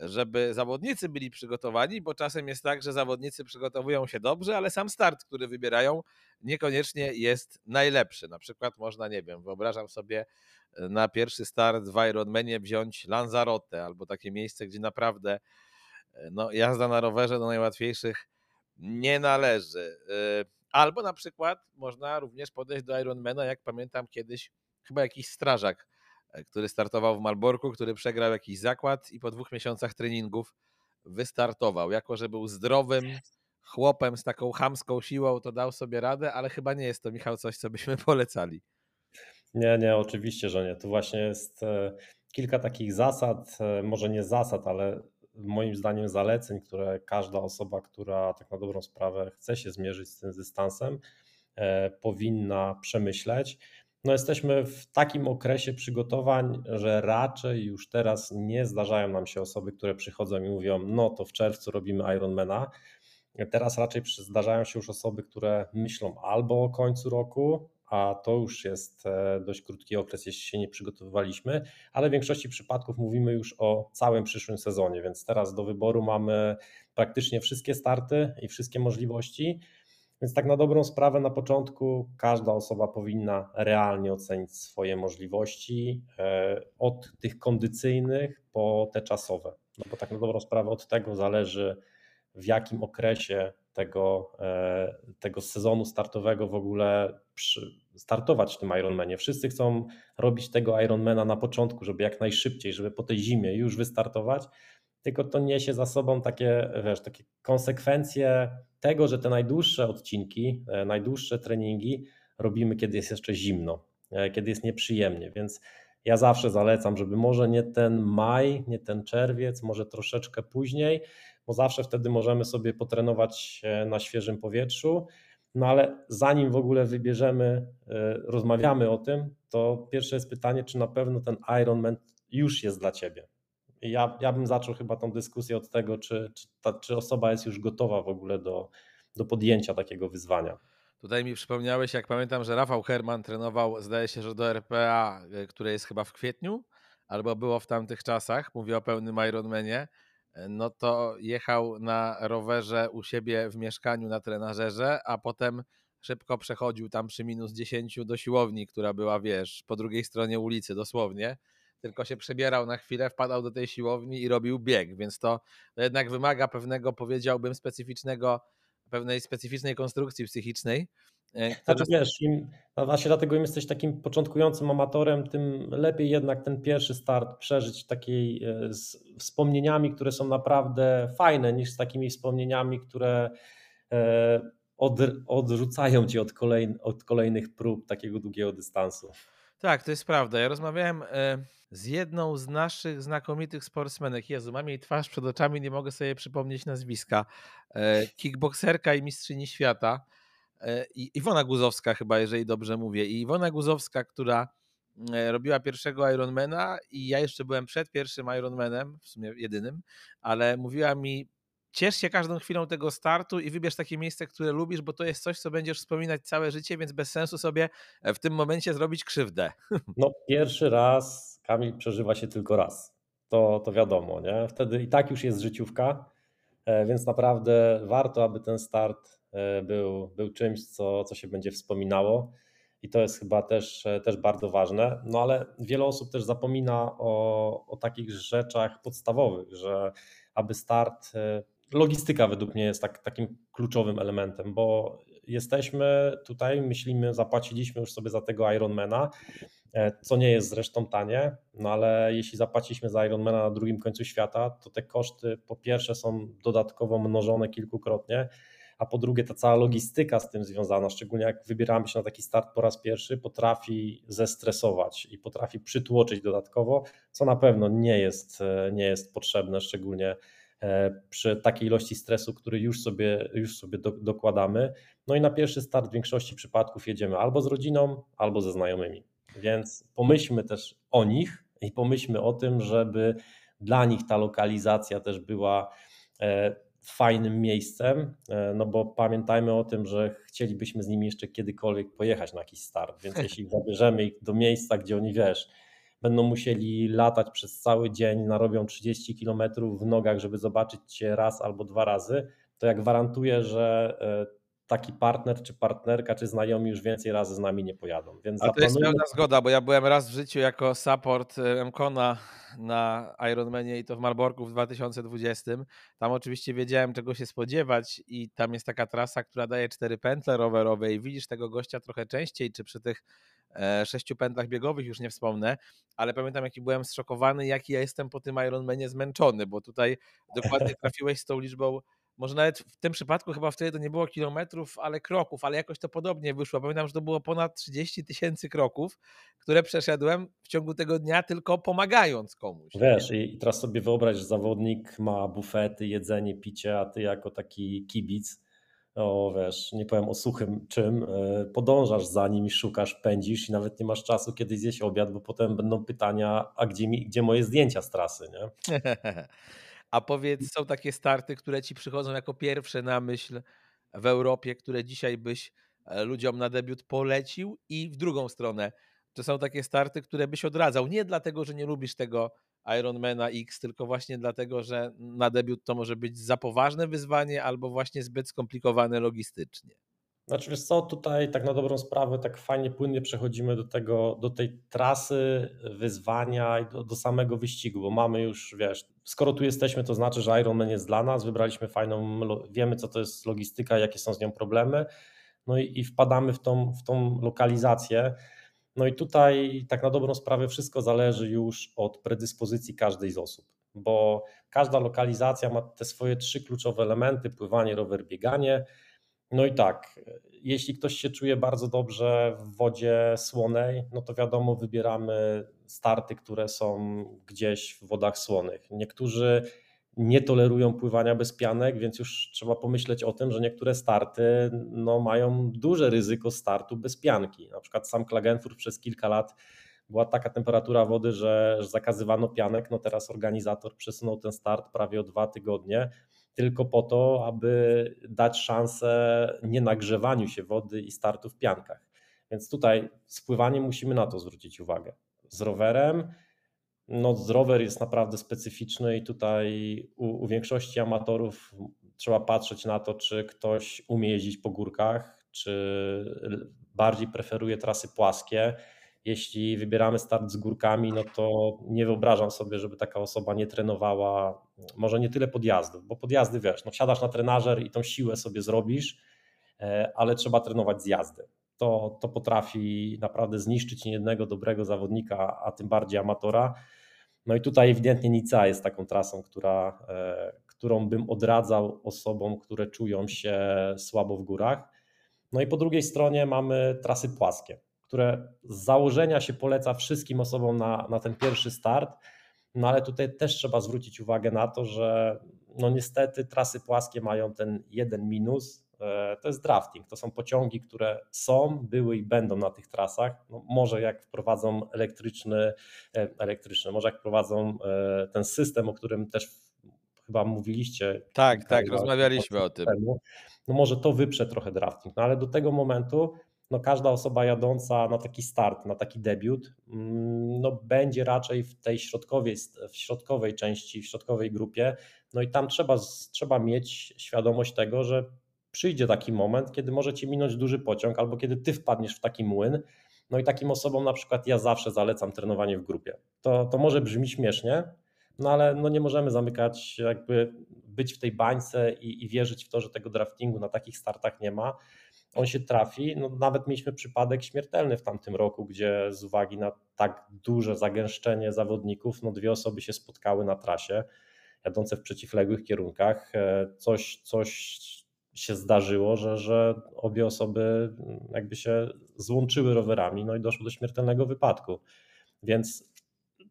żeby zawodnicy byli przygotowani, bo czasem jest tak, że zawodnicy przygotowują się dobrze, ale sam start, który wybierają, niekoniecznie jest najlepszy. Na przykład można, nie wiem, wyobrażam sobie na pierwszy start w Ironmanie wziąć Lanzarote albo takie miejsce, gdzie naprawdę no, jazda na rowerze do najłatwiejszych nie należy. Y, albo na przykład można również podejść do Ironmana, jak pamiętam kiedyś, chyba jakiś strażak, e, który startował w Malborku, który przegrał jakiś zakład i po dwóch miesiącach treningów wystartował. Jako, że był zdrowym chłopem z taką chamską siłą, to dał sobie radę, ale chyba nie jest to, Michał, coś, co byśmy polecali. Nie, nie, oczywiście, że nie. To właśnie jest e, kilka takich zasad, e, może nie zasad, ale moim zdaniem zaleceń, które każda osoba, która tak na dobrą sprawę chce się zmierzyć z tym dystansem, e, powinna przemyśleć. No jesteśmy w takim okresie przygotowań, że raczej już teraz nie zdarzają nam się osoby, które przychodzą i mówią, no to w czerwcu robimy Ironmana. Teraz raczej zdarzają się już osoby, które myślą albo o końcu roku, a to już jest e, dość krótki okres, jeśli się nie przygotowywaliśmy, ale w większości przypadków mówimy już o całym przyszłym sezonie, więc teraz do wyboru mamy praktycznie wszystkie starty i wszystkie możliwości. Więc tak na dobrą sprawę na początku każda osoba powinna realnie ocenić swoje możliwości e, od tych kondycyjnych po te czasowe. No bo tak na dobrą sprawę od tego zależy w jakim okresie tego, e, tego sezonu startowego w ogóle startować w tym Ironmanie. Wszyscy chcą robić tego Ironmana na początku, żeby jak najszybciej, żeby po tej zimie już wystartować, tylko to niesie za sobą takie, wiesz, takie konsekwencje tego, że te najdłuższe odcinki, e, najdłuższe treningi robimy, kiedy jest jeszcze zimno, e, kiedy jest nieprzyjemnie, więc ja zawsze zalecam, żeby może nie ten maj, nie ten czerwiec, może troszeczkę później, bo zawsze wtedy możemy sobie potrenować e, na świeżym powietrzu. No ale zanim w ogóle wybierzemy, rozmawiamy o tym, to pierwsze jest pytanie, czy na pewno ten Ironman już jest dla Ciebie. Ja, ja bym zaczął chyba tą dyskusję od tego, czy, czy, ta, czy osoba jest już gotowa w ogóle do, do podjęcia takiego wyzwania. Tutaj mi przypomniałeś, jak pamiętam, że Rafał Herman trenował, zdaje się, że do RPA, e, które jest chyba w kwietniu, albo było w tamtych czasach, mówię o pełnym Ironmanie, no to jechał na rowerze u siebie w mieszkaniu na trenażerze, a potem szybko przechodził tam przy minus 10 do siłowni, która była, wiesz, po drugiej stronie ulicy dosłownie, tylko się przebierał na chwilę, wpadał do tej siłowni i robił bieg, więc to, jednak wymaga pewnego, powiedziałbym, specyficznego, pewnej specyficznej konstrukcji psychicznej. E, znaczy wiesz, im, no właśnie dlatego im jesteś takim początkującym amatorem, tym lepiej jednak ten pierwszy start przeżyć takiej e, z wspomnieniami, które są naprawdę fajne, niż z takimi wspomnieniami, które e, od, odrzucają cię od, kolejn, od kolejnych prób takiego długiego dystansu. Tak, to jest prawda. Ja rozmawiałem z jedną z naszych znakomitych sportsmenek. Jezu, mam jej twarz przed oczami, nie mogę sobie przypomnieć nazwiska. Kickbokserka i mistrzyni świata E, Iwona Guzowska chyba, jeżeli dobrze mówię. I Iwona Guzowska, która robiła pierwszego Ironmana i ja jeszcze byłem przed pierwszym Ironmanem, w sumie jedynym, ale mówiła mi ciesz się każdą chwilą tego startu i wybierz takie miejsce, które lubisz, bo to jest coś, co będziesz wspominać całe życie, więc bez sensu sobie w tym momencie zrobić krzywdę. No pierwszy raz Kamil przeżywa się tylko raz. To, to wiadomo, nie? Wtedy i tak już jest życiówka, e, więc naprawdę warto, aby ten start E, był, był czymś, co, co się będzie wspominało. I to jest chyba też, e, też bardzo ważne. No ale wiele osób też zapomina o, o takich rzeczach podstawowych, że aby start, e, logistyka według mnie jest tak, takim kluczowym elementem, bo jesteśmy tutaj, myślimy, zapłaciliśmy już sobie za tego Ironmana, co nie jest zresztą tanie, no ale jeśli zapłaciliśmy za Ironmana na drugim końcu świata, to te koszty po pierwsze są dodatkowo mnożone kilkukrotnie, a po drugie ta cała logistyka z tym związana, szczególnie jak wybieramy się na taki start po raz pierwszy, potrafi zestresować i potrafi przytłoczyć dodatkowo, co na pewno nie jest, e, nie jest potrzebne, szczególnie e, przy takiej ilości stresu, który już sobie, już sobie do, dokładamy. No i na pierwszy start w większości przypadków jedziemy albo z rodziną, albo ze znajomymi. Więc pomyślmy też o nich i pomyślmy o tym, żeby dla nich ta lokalizacja też była e, fajnym miejscem, e, no bo pamiętajmy o tym, że chcielibyśmy z nimi jeszcze kiedykolwiek pojechać na jakiś start, więc jeśli zabierzemy ich do miejsca, gdzie oni wiesz, będą musieli latać przez cały dzień, narobią 30 km w nogach, żeby zobaczyć cię raz albo dwa razy, to ja gwarantuję, że e, taki partner, czy partnerka, czy znajomi już więcej razy z nami nie pojadą. Więc A to jest pełna zgoda, bo ja byłem raz w życiu jako support e, Mkona na Ironmanie i to w Marborku w 2020. Tam oczywiście wiedziałem, czego się spodziewać i tam jest taka trasa, która daje cztery pętle rowerowe i widzisz tego gościa trochę częściej, czy przy tych sześciu pętlach biegowych już nie wspomnę, ale pamiętam jaki byłem zszokowany, jaki ja jestem po tym Ironmanie zmęczony, bo tutaj dokładnie trafiłeś z tą liczbą może nawet w tym przypadku chyba wtedy to nie było kilometrów, ale kroków, ale jakoś to podobnie wyszło. Pamiętam, że to było ponad 30 tysięcy kroków, które przeszedłem w ciągu tego dnia tylko pomagając komuś. Wiesz, i teraz sobie wyobraź, że zawodnik ma bufety, jedzenie, picie, a ty jako taki kibic, o wiesz, nie powiem o suchym czym, e, podążasz za nim i szukasz, pędzisz i nawet nie masz czasu, kiedy zjeść obiad, bo potem będą pytania, a gdzie, mi, gdzie moje zdjęcia z trasy, nie? A powiedz, są takie starty, które ci przychodzą jako pierwsze na myśl w Europie, które dzisiaj byś e, ludziom na debiut polecił i w drugą stronę, czy są takie starty, które byś odradzał? Nie dlatego, że nie lubisz tego Ironmana X, tylko właśnie dlatego, że na debiut to może być za poważne wyzwanie albo właśnie zbyt skomplikowane logistycznie. Znaczy wiesz co, tutaj tak na dobrą sprawę tak fajnie, płynnie przechodzimy do tego, do tej trasy, wyzwania i do, do, samego wyścigu, bo mamy już, wiesz, skoro tu jesteśmy, to znaczy, że Ironman jest dla nas, wybraliśmy fajną, wiemy co to jest logistyka, jakie są z nią problemy, no i, i wpadamy w tą, w tą lokalizację. No i tutaj tak na dobrą sprawę wszystko zależy już od predyspozycji każdej z osób, bo każda lokalizacja ma te swoje trzy kluczowe elementy: pływanie, rower, bieganie no i tak, jeśli ktoś się czuje bardzo dobrze w wodzie słonej, no to wiadomo, wybieramy starty, które są gdzieś w wodach słonych. Niektórzy nie tolerują pływania bez pianek, więc już trzeba pomyśleć o tym, że niektóre starty no, mają duże ryzyko startu bez pianki. Na przykład sam Klagenfurt przez kilka lat była taka temperatura wody, że zakazywano pianek. No teraz organizator przesunął ten start prawie o dwa tygodnie tylko po to, aby dać szansę nienagrzewaniu się wody i startu w piankach. Więc tutaj z pływaniem musimy na to zwrócić uwagę. Z rowerem no, rower jest naprawdę specyficzny i tutaj u, u większości amatorów trzeba patrzeć na to, czy ktoś umie jeździć po górkach, czy bardziej preferuje trasy płaskie. Jeśli wybieramy start z górkami, no to nie wyobrażam sobie, żeby taka osoba nie trenowała, może nie tyle podjazdów, bo podjazdy wiesz, no wsiadasz na trenażer i tą siłę sobie zrobisz, e, ale trzeba trenować z jazdy. To, to potrafi naprawdę zniszczyć niejednego dobrego zawodnika, a tym bardziej amatora. No i tutaj ewidentnie Nica jest taką trasą, która, e, którą bym odradzał osobom, które czują się słabo w górach. No i po drugiej stronie mamy trasy płaskie, które z założenia się poleca wszystkim osobom na, na ten pierwszy start, no ale tutaj też trzeba zwrócić uwagę na to, że no niestety trasy płaskie mają ten jeden minus, to jest drafting. To są pociągi, które są, były i będą na tych trasach. No może jak wprowadzą elektryczny, e, elektryczny, może jak wprowadzą e, ten system, o którym też chyba mówiliście. Tak, tak, rozmawialiśmy o tym. Temu, no może to wyprze trochę drafting, no ale do tego momentu no każda osoba jadąca na taki start, na taki debiut, mm, no będzie raczej w tej środkowej, w środkowej części, w środkowej grupie. No i tam trzeba, trzeba mieć świadomość tego, że przyjdzie taki moment, kiedy możecie minąć duży pociąg, albo kiedy ty wpadniesz w taki młyn. No i takim osobom na przykład ja zawsze zalecam trenowanie w grupie. To, to może brzmi śmiesznie, no ale no nie możemy zamykać, jakby być w tej bańce i, i wierzyć w to, że tego draftingu na takich startach nie ma. On się trafi. No, nawet mieliśmy przypadek śmiertelny w tamtym roku, gdzie z uwagi na tak duże zagęszczenie zawodników, no dwie osoby się spotkały na trasie, jadące w przeciwległych kierunkach. E, coś, coś się zdarzyło, że, że obie osoby jakby się złączyły rowerami, no i doszło do śmiertelnego wypadku. Więc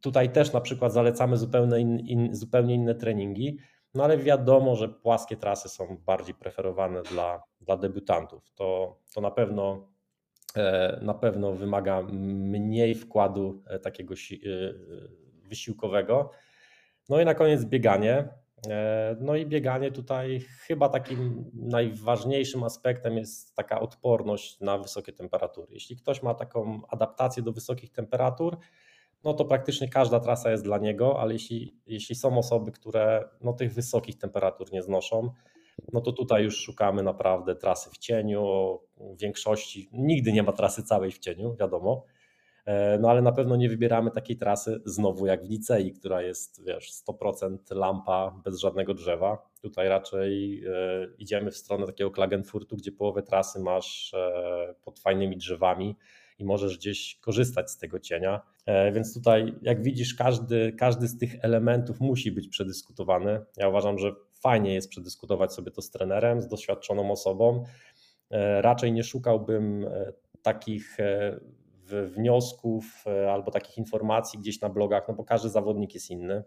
Tutaj też na przykład zalecamy zupełnie, in, in, zupełnie inne treningi, no ale wiadomo, że płaskie trasy są bardziej preferowane dla, dla debiutantów. To, to na pewno e, na pewno wymaga mniej wkładu e, takiego e, wysiłkowego. No i na koniec bieganie. No i bieganie tutaj chyba takim najważniejszym aspektem jest taka odporność na wysokie temperatury. Jeśli ktoś ma taką adaptację do wysokich temperatur, no to praktycznie każda trasa jest dla niego, ale jeśli, jeśli są osoby, które no, tych wysokich temperatur nie znoszą, no to tutaj już szukamy naprawdę trasy w cieniu. W większości nigdy nie ma trasy całej w cieniu, wiadomo. E, no ale na pewno nie wybieramy takiej trasy znowu jak w Licei, która jest wiesz, 100% lampa bez żadnego drzewa. Tutaj raczej e, idziemy w stronę takiego Klagenfurtu, gdzie połowę trasy masz e, pod fajnymi drzewami i możesz gdzieś korzystać z tego cienia. Więc tutaj, jak widzisz, każdy, każdy z tych elementów musi być przedyskutowany. Ja uważam, że fajnie jest przedyskutować sobie to z trenerem, z doświadczoną osobą. Raczej nie szukałbym takich wniosków albo takich informacji gdzieś na blogach, no bo każdy zawodnik jest inny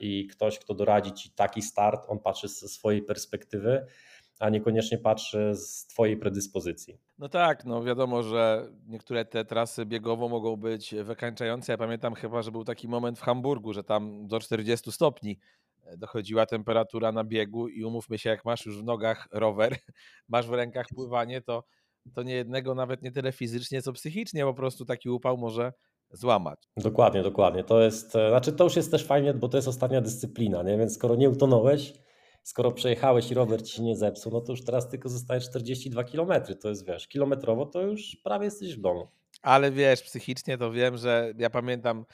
i ktoś, kto doradzi ci taki start, on patrzy ze swojej perspektywy a niekoniecznie patrzy z Twojej predyspozycji. No tak, no wiadomo, że niektóre te trasy biegowo mogą być wykańczające. Ja pamiętam chyba, że był taki moment w Hamburgu, że tam do 40 stopni e, dochodziła temperatura na biegu i umówmy się, jak masz już w nogach rower, masz w rękach pływanie, to, to nie jednego, nawet nie tyle fizycznie, co psychicznie po prostu taki upał może złamać. Dokładnie, dokładnie. To jest, e, znaczy to już jest też fajnie, bo to jest ostatnia dyscyplina, nie? więc skoro nie utonąłeś, skoro przejechałeś i rower ci się nie zepsuł, no to już teraz tylko zostaje 42 km. To jest, wiesz, kilometrowo to już prawie jesteś w domu. Ale wiesz, psychicznie to wiem, że ja pamiętam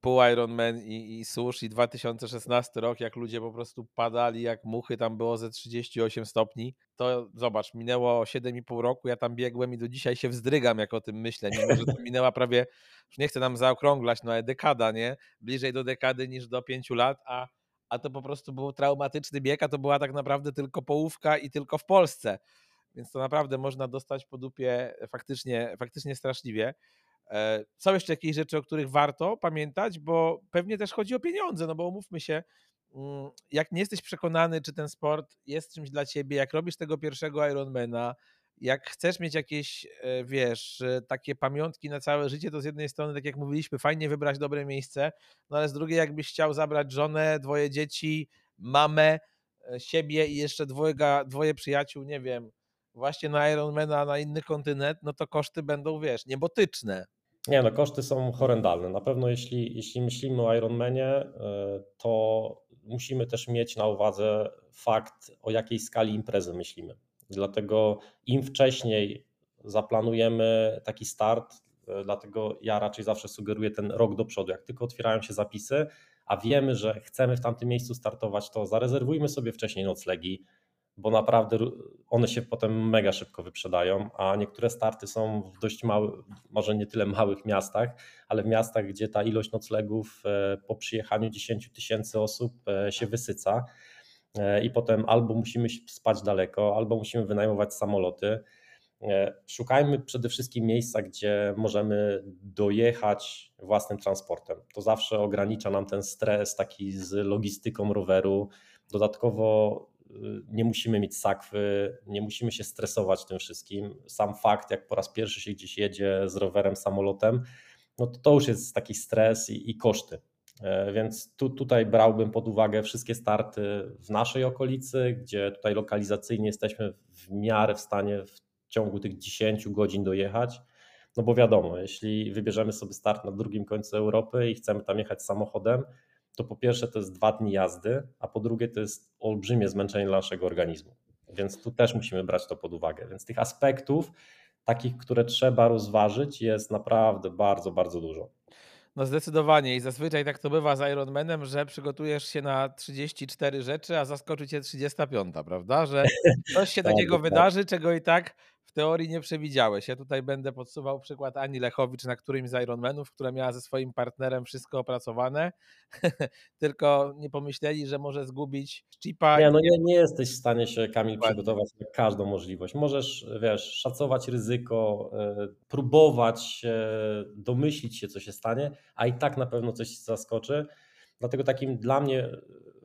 pół Ironman i, i Sush i 2016 rok, jak ludzie po prostu padali jak muchy, tam było ze 38 stopni. To zobacz, minęło 7,5 roku, ja tam biegłem i do dzisiaj się wzdrygam, jak o tym myślę, mimo że to minęła prawie, już nie chcę nam zaokrąglać, no ale dekada, nie? Bliżej do dekady niż do 5 lat, a a to po prostu był traumatyczny bieg, a to była tak naprawdę tylko połówka i tylko w Polsce. Więc to naprawdę można dostać po dupie faktycznie, faktycznie straszliwie. E, są jeszcze jakieś rzeczy, o których warto pamiętać, bo pewnie też chodzi o pieniądze, no bo umówmy się, mm, jak nie jesteś przekonany, czy ten sport jest czymś dla ciebie, jak robisz tego pierwszego Ironmana, jak chcesz mieć jakieś, e, wiesz, takie pamiątki na całe życie, to z jednej strony, tak jak mówiliśmy, fajnie wybrać dobre miejsce, no ale z drugiej, jakbyś chciał zabrać żonę, dwoje dzieci, mamę, e, siebie i jeszcze dwojga, dwoje przyjaciół, nie wiem, właśnie na Ironmana, na inny kontynent, no to koszty będą, wiesz, niebotyczne. Nie no, koszty są horrendalne. Na pewno jeśli, jeśli myślimy o Ironmanie, e, to musimy też mieć na uwadze fakt, o jakiej skali imprezy myślimy. Dlatego im wcześniej zaplanujemy taki start, e, dlatego ja raczej zawsze sugeruję ten rok do przodu. Jak tylko otwierają się zapisy, a wiemy, że chcemy w tamtym miejscu startować, to zarezerwujmy sobie wcześniej noclegi, bo naprawdę one się potem mega szybko wyprzedają, a niektóre starty są w dość małych, może nie tyle małych miastach, ale w miastach, gdzie ta ilość noclegów e, po przyjechaniu 10 tysięcy osób e, się wysyca e, i potem albo musimy spać daleko, albo musimy wynajmować samoloty. Szukajmy przede wszystkim miejsca, gdzie możemy dojechać własnym transportem. To zawsze ogranicza nam ten stres taki z logistyką roweru. Dodatkowo nie musimy mieć sakwy, nie musimy się stresować tym wszystkim. Sam fakt, jak po raz pierwszy się gdzieś jedzie z rowerem, samolotem, no to, to już jest taki stres i, i koszty. E, więc tu, tutaj brałbym pod uwagę wszystkie starty w naszej okolicy, gdzie tutaj lokalizacyjnie jesteśmy w miarę w stanie w ciągu tych 10 godzin dojechać. No bo wiadomo, jeśli wybierzemy sobie start na drugim końcu Europy i chcemy tam jechać samochodem, to po pierwsze to jest dwa dni jazdy, a po drugie to jest olbrzymie zmęczenie dla naszego organizmu. Więc tu też musimy brać to pod uwagę. Więc tych aspektów, takich, które trzeba rozważyć, jest naprawdę bardzo, bardzo dużo. No zdecydowanie i zazwyczaj tak to bywa z Ironmanem, że przygotujesz się na 34 rzeczy, a zaskoczy cię 35, prawda? Że coś się tak, takiego wydarzy, czego i tak teorii nie przewidziałeś. Ja tutaj będę podsuwał przykład Ani Lechowicz na którymś z Ironmanów, która miała ze swoim partnerem wszystko opracowane, tylko nie pomyśleli, że może zgubić chipa. Nie, no nie, nie jesteś w stanie się, Kamil, przygotować na każdą możliwość. Możesz, wiesz, szacować ryzyko, e, próbować domyślić się, co się stanie, a i tak na pewno coś zaskoczy. Dlatego takim dla mnie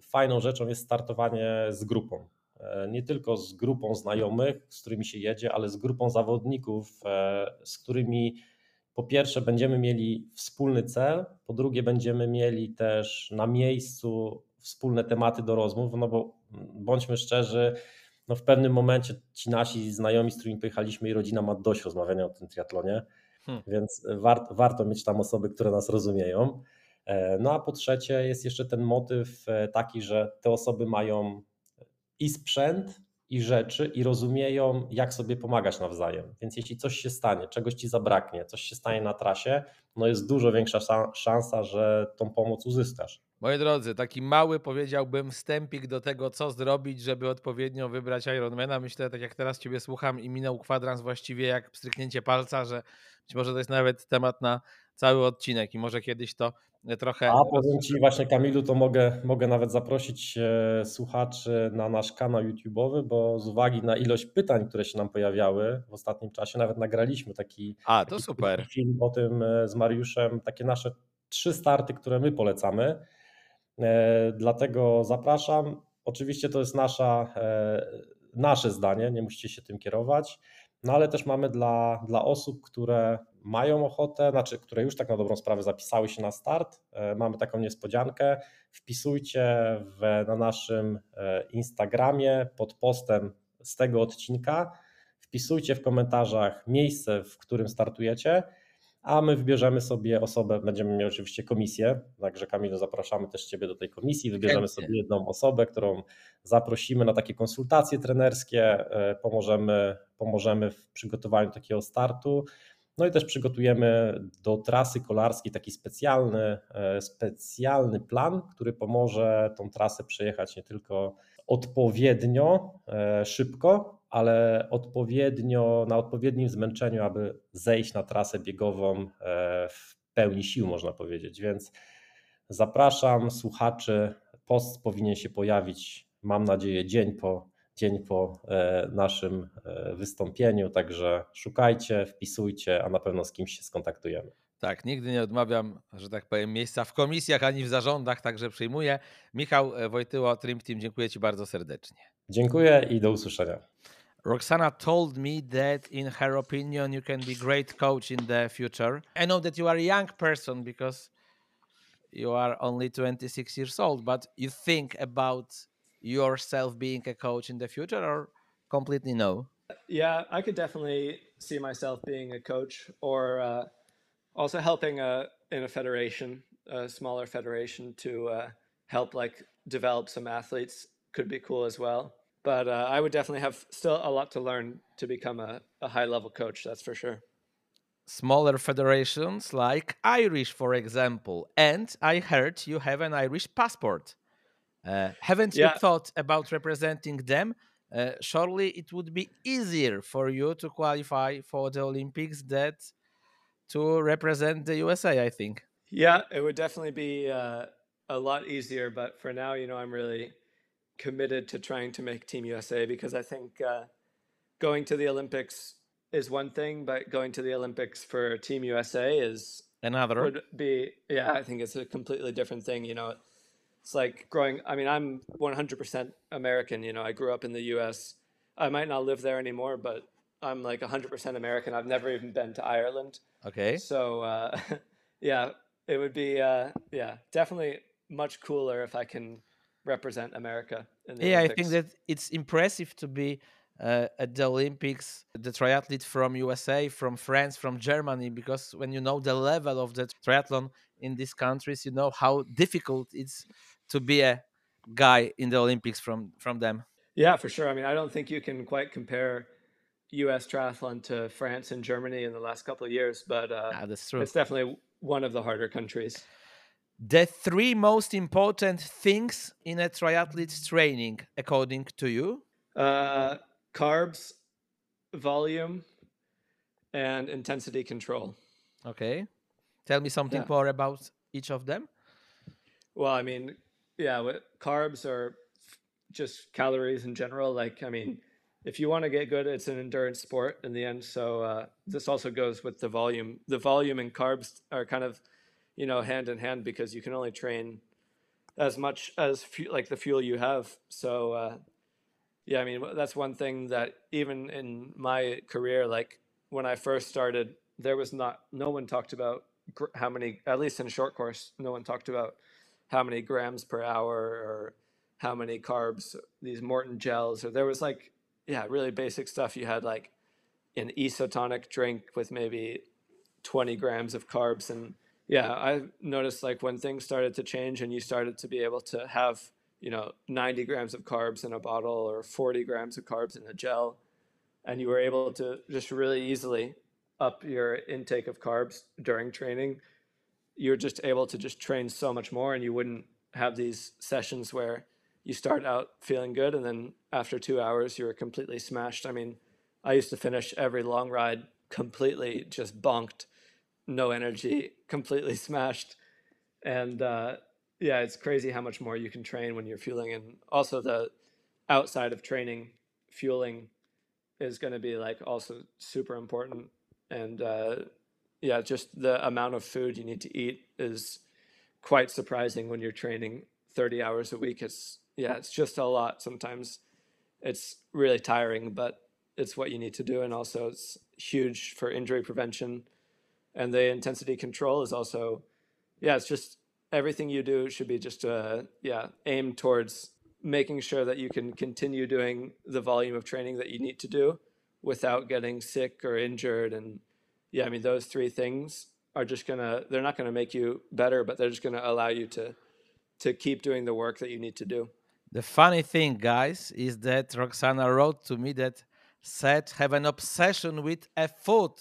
fajną rzeczą jest startowanie z grupą. E, nie tylko z grupą znajomych, z którymi się jedzie, ale z grupą zawodników, e, z którymi po pierwsze będziemy mieli wspólny cel, po drugie będziemy mieli też na miejscu wspólne tematy do rozmów, no bo bądźmy szczerzy, no w pewnym momencie ci nasi znajomi, z którymi pojechaliśmy i rodzina ma dość rozmawiania o tym triatlonie, hmm. więc war, warto mieć tam osoby, które nas rozumieją. E, no a po trzecie jest jeszcze ten motyw taki, że te osoby mają i sprzęt, i rzeczy, i rozumieją, jak sobie pomagać nawzajem. Więc jeśli coś się stanie, czegoś ci zabraknie, coś się stanie na trasie, no jest dużo większa szansa, że tą pomoc uzyskasz. Moi drodzy, taki mały powiedziałbym wstępik do tego, co zrobić, żeby odpowiednio wybrać Ironmana. Myślę, tak jak teraz Ciebie słucham i minął kwadrans właściwie jak pstryknięcie palca, że być może to jest nawet temat na cały odcinek i może kiedyś to trochę. A powiem Ci właśnie Kamilu, to mogę, mogę nawet zaprosić e, słuchaczy na nasz kanał YouTube'owy, bo z uwagi na ilość pytań, które się nam pojawiały w ostatnim czasie, nawet nagraliśmy taki, A, to taki super. film o tym e, z Mariuszem, takie nasze trzy starty, które my polecamy. E, dlatego zapraszam. Oczywiście to jest nasza, nasze zdanie, nie musicie się tym kierować. No ale też mamy dla, dla osób, które mają ochotę, znaczy, które już tak na dobrą sprawę zapisały się na start, e, mamy taką niespodziankę. Wpisujcie w, na naszym e, Instagramie pod postem z tego odcinka. Wpisujcie w komentarzach miejsce, w którym startujecie, a my wybierzemy sobie osobę, będziemy mieli oczywiście komisję, także Kamilu zapraszamy też Ciebie do tej komisji, wybierzemy sobie jedną osobę, którą zaprosimy na takie konsultacje trenerskie, e, pomożemy, pomożemy w przygotowaniu takiego startu, no i też przygotujemy do trasy kolarskiej taki specjalny, e, specjalny plan, który pomoże tą trasę przejechać nie tylko odpowiednio e, szybko, ale odpowiednio, na odpowiednim zmęczeniu, aby zejść na trasę biegową e, w pełni sił, można powiedzieć. Więc zapraszam słuchaczy. Post powinien się pojawić, mam nadzieję, dzień po dzień po e, naszym e, wystąpieniu, także szukajcie, wpisujcie, a na pewno z kimś się skontaktujemy. Tak, nigdy nie odmawiam, że tak powiem, miejsca w komisjach ani w zarządach, także przyjmuję. Michał e, Wojtyło, Trim Team, dziękuję Ci bardzo serdecznie. Dziękuję i do usłyszenia. Roxana told me that in her opinion you can be great coach in the future. I know that you are a young person because you are only 26 years old, but you think about yourself being a coach in the future or completely no? Yeah, I could definitely see myself being a coach or uh, Also helping uh, in a federation, a smaller federation, to uh, help like develop some athletes could be cool as well. But uh, I would definitely have still a lot to learn to become a, a high level coach. That's for sure. Smaller federations like Irish, for example, and I heard you have an Irish passport. Uh, haven't Yeah. you thought about representing them? Uh, surely it would be easier for you to qualify for the Olympics than to represent the USA, I think. Yeah, it would definitely be uh, a lot easier. But for now, you know, I'm really committed to trying to make Team USA because I think uh, going to the Olympics is one thing, but going to the Olympics for Team USA is Another. would be yeah i think it's a completely different thing you know it's like growing i mean i'm 100% american you know i grew up in the us i might not live there anymore but i'm like 100% american. I've never even been to ireland. Okay. so uh, yeah it would be uh, yeah definitely much cooler if i can represent america in the Yeah, I think that it's impressive to be uh, at the Olympics, the triathlete from USA, from France, from Germany, because when you know the level of the triathlon in these countries, you know how difficult it's to be a guy in the Olympics from from them. Yeah, for sure. I mean, I don't think you can quite compare U.S. triathlon to France and Germany in the last couple of years, but uh, Ah, that's true. it's definitely one of the harder countries. The three most important things in a triathlete's training, according to you, Uh, carbs, volume, and intensity control. okay? Tell me something Yeah. more about each of them. Well, I mean, yeah, what, carbs are just calories in general. Like, I mean, if you want to get good, it's an endurance sport in the end. So uh, this also goes with the volume. The volume and carbs are kind of, you know, hand in hand because you can only train as much as like the fuel you have. So uh, yeah, I mean, that's one thing that even in my career, like when I first started, there was not no one talked about how many, at least in short course, no one talked about how many grams per hour or how many carbs these Maurten gels or there was like yeah really basic stuff. You had like an isotonic drink with maybe 20 grams of carbs. And yeah I noticed like when things started to change and you started to be able to have you know 90 grams of carbs in a bottle or 40 grams of carbs in a gel and you were able to just really easily up your intake of carbs during training you're just able to just train so much more and you wouldn't have these sessions where you start out feeling good and then after two hours you're completely smashed. I mean i used to finish every long ride completely just bonked no energy completely smashed. And uh, yeah it's crazy how much more you can train when you're fueling. And also the outside of training fueling is going to be like also super important. And uh, yeah, just the amount of food you need to eat is quite surprising when you're training 30 hours a week. It's yeah, it's just a lot. Sometimes it's really tiring, but it's what you need to do, and also it's huge for injury prevention. And the intensity control is also yeah, it's just everything you do should be just uh yeah aimed towards making sure that you can continue doing the volume of training that you need to do without getting sick or injured and yeah, I mean those three things are just gonna they're not gonna make you better, but they're just gonna allow you to to keep doing the work that you need to do. The funny thing, guys, is that Roksana wrote to me that said have an obsession with a food,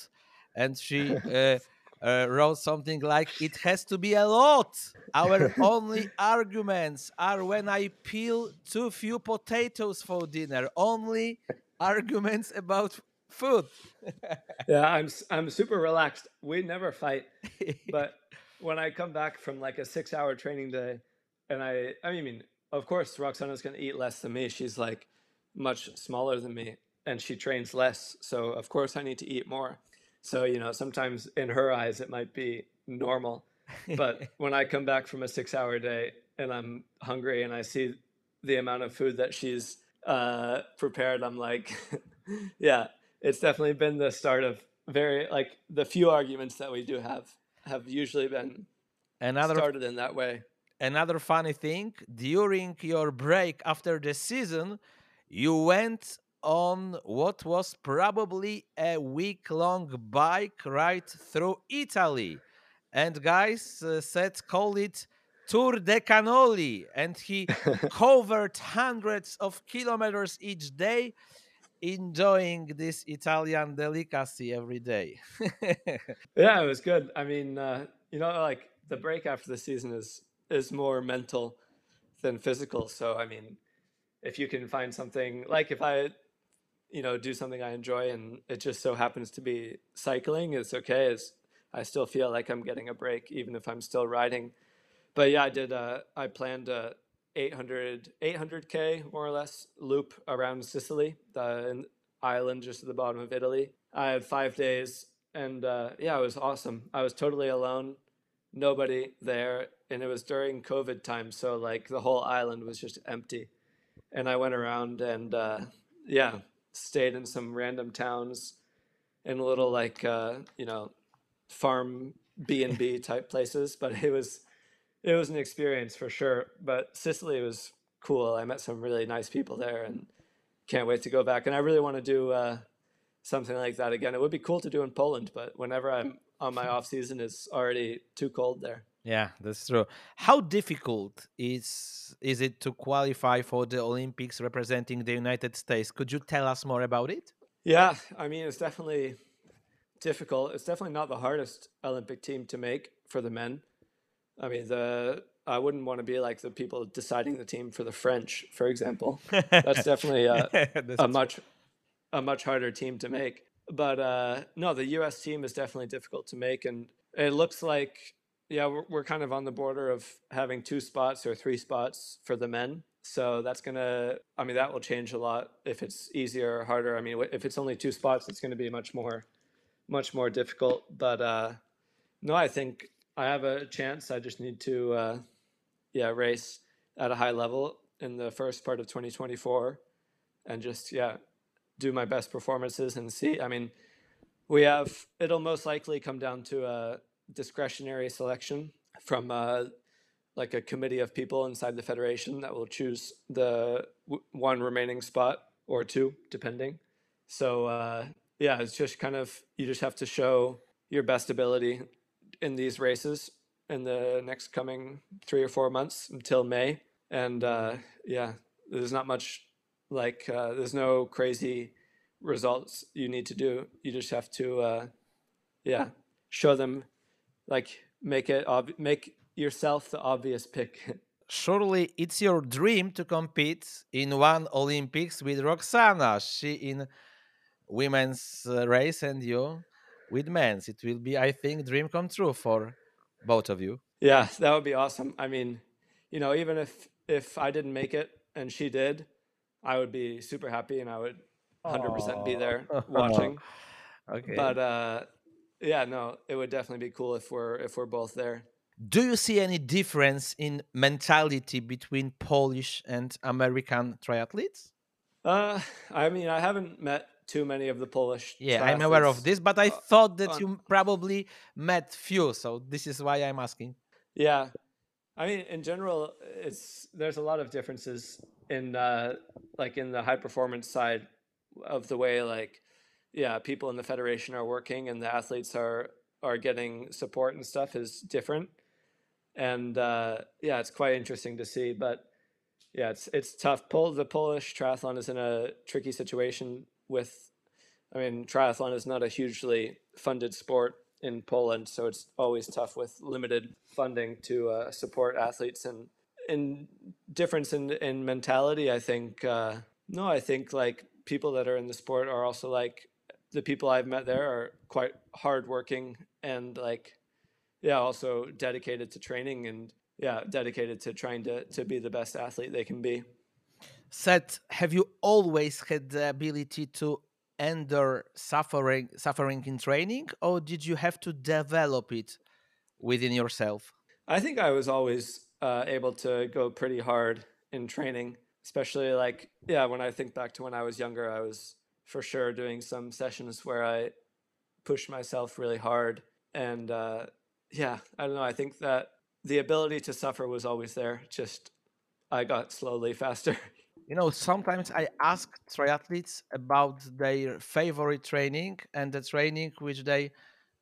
and she uh, uh, wrote something like, "It has to be a lot. Our only arguments are when I peel too few potatoes for dinner. Only arguments about food." Yeah, I'm I'm super relaxed. We never fight, but when I come back from like a six hour training day, and I I mean, of course, Roksana's gonna eat less than me. She's like much smaller than me, and she trains less. So of course, I need to eat more. So you know, sometimes in her eyes, it might be normal, but when I come back from a six hour day and I'm hungry and I see the amount of food that she's uh, prepared, I'm like, yeah, it's definitely been the start of very like the few arguments that we do have have usually been another started in that way. another funny thing during your break after the season you went on what was probably a week long bike ride through Italy. And guys uh, said call it Tour de Cannoli. And he covered hundreds of kilometers each day, enjoying this Italian delicacy every day. yeah, it was good. I mean, uh, you know, like the break after the season is is more mental than physical. So I mean, if you can find something like if I, you know, do something I enjoy and it just so happens to be cycling, it's okay. It's I still feel like I'm getting a break even if I'm still riding. But yeah, I did. Uh, I planned a 800 800k more or less loop around Sicily, the island just at the bottom of Italy. I had five days, and uh, yeah, it was awesome. I was totally alone, nobody there, and it was during COVID time, so like the whole island was just empty. And I went around and uh, yeah, stayed in some random towns, in little like uh, you know, farm B and B type places. But it was it was an experience for sure. But Sicily was cool. I met some really nice people there, and can't wait to go back. And I really want to do uh, something like that again. It would be cool to do in Poland, but whenever I'm on my off season, it's already too cold there. Yeah, that's true. How difficult is is it to qualify for the Olympics representing the United States? Could you tell us more about it? Yeah, I mean it's definitely difficult. It's definitely not the hardest Olympic team to make for the men. I mean the I wouldn't want to be like the people deciding the team for the French, for example. That's definitely a, a much a much harder team to make. But uh, no, the U.S. team is definitely difficult to make, and it looks like yeah, we're, we're kind of on the border of having two spots or three spots for the men. So that's gonna, I mean, that will change a lot if it's easier or harder. I mean, if it's only two spots, it's gonna be much more, much more difficult. But uh, no, I think I have a chance. I just need to, uh, yeah, race at a high level in the first part of 2024, and just yeah, do my best performances and see. I mean, we have. It'll most likely come down to a discretionary selection from uh, like a committee of people inside the federation that will choose the w- one remaining spot or two, depending. So uh, yeah, it's just kind of you just have to show your best ability in these races in the next coming three or four months until May. And uh, yeah, there's not much like uh, there's no crazy results you need to do. You just have to uh, yeah show them like make it ob- make yourself the obvious pick. Surely it's your dream to compete in one Olympics with Roksana. She in women's uh, race and you with men's. It will be, I think, dream come true for both of you. Yeah, that would be awesome. I mean, you know, even if if I didn't make it and she did, I would be super happy and I would 100% be there watching. okay. But uh yeah, no, it would definitely be cool if we're if we're both there. Do you see any difference in mentality between Polish and American triathletes? Uh, I mean, I haven't met too many of the Polish. Yeah, I'm aware of this, but I thought that you probably met few, so this is why I'm asking. Yeah, I mean, in general, it's there's a lot of differences in uh, like in the high performance side of the way like yeah, people in the federation are working and the athletes are are getting support and stuff is different. And uh, yeah, it's quite interesting to see. But yeah, it's it's tough. Pol- the Polish triathlon is in a tricky situation with. I mean, triathlon is not a hugely funded sport in Poland, so it's always tough with limited funding to uh, support athletes. And in difference in in mentality, I think uh, no, I think like people that are in the sport are also like the people I've met there are quite hardworking and like, yeah, also dedicated to training and yeah, dedicated to trying to to be the best athlete they can be. Seth, have you always had the ability to endure suffering suffering in training, or did you have to develop it within yourself? I think I was always uh, able to go pretty hard in training, especially like yeah. When I think back to when I was younger, I was for sure doing some sessions where I pushed myself really hard. And uh, yeah, I don't know. I think that the ability to suffer was always there. Just I got slowly faster. You know, sometimes I ask triathletes about their favorite training and the training which they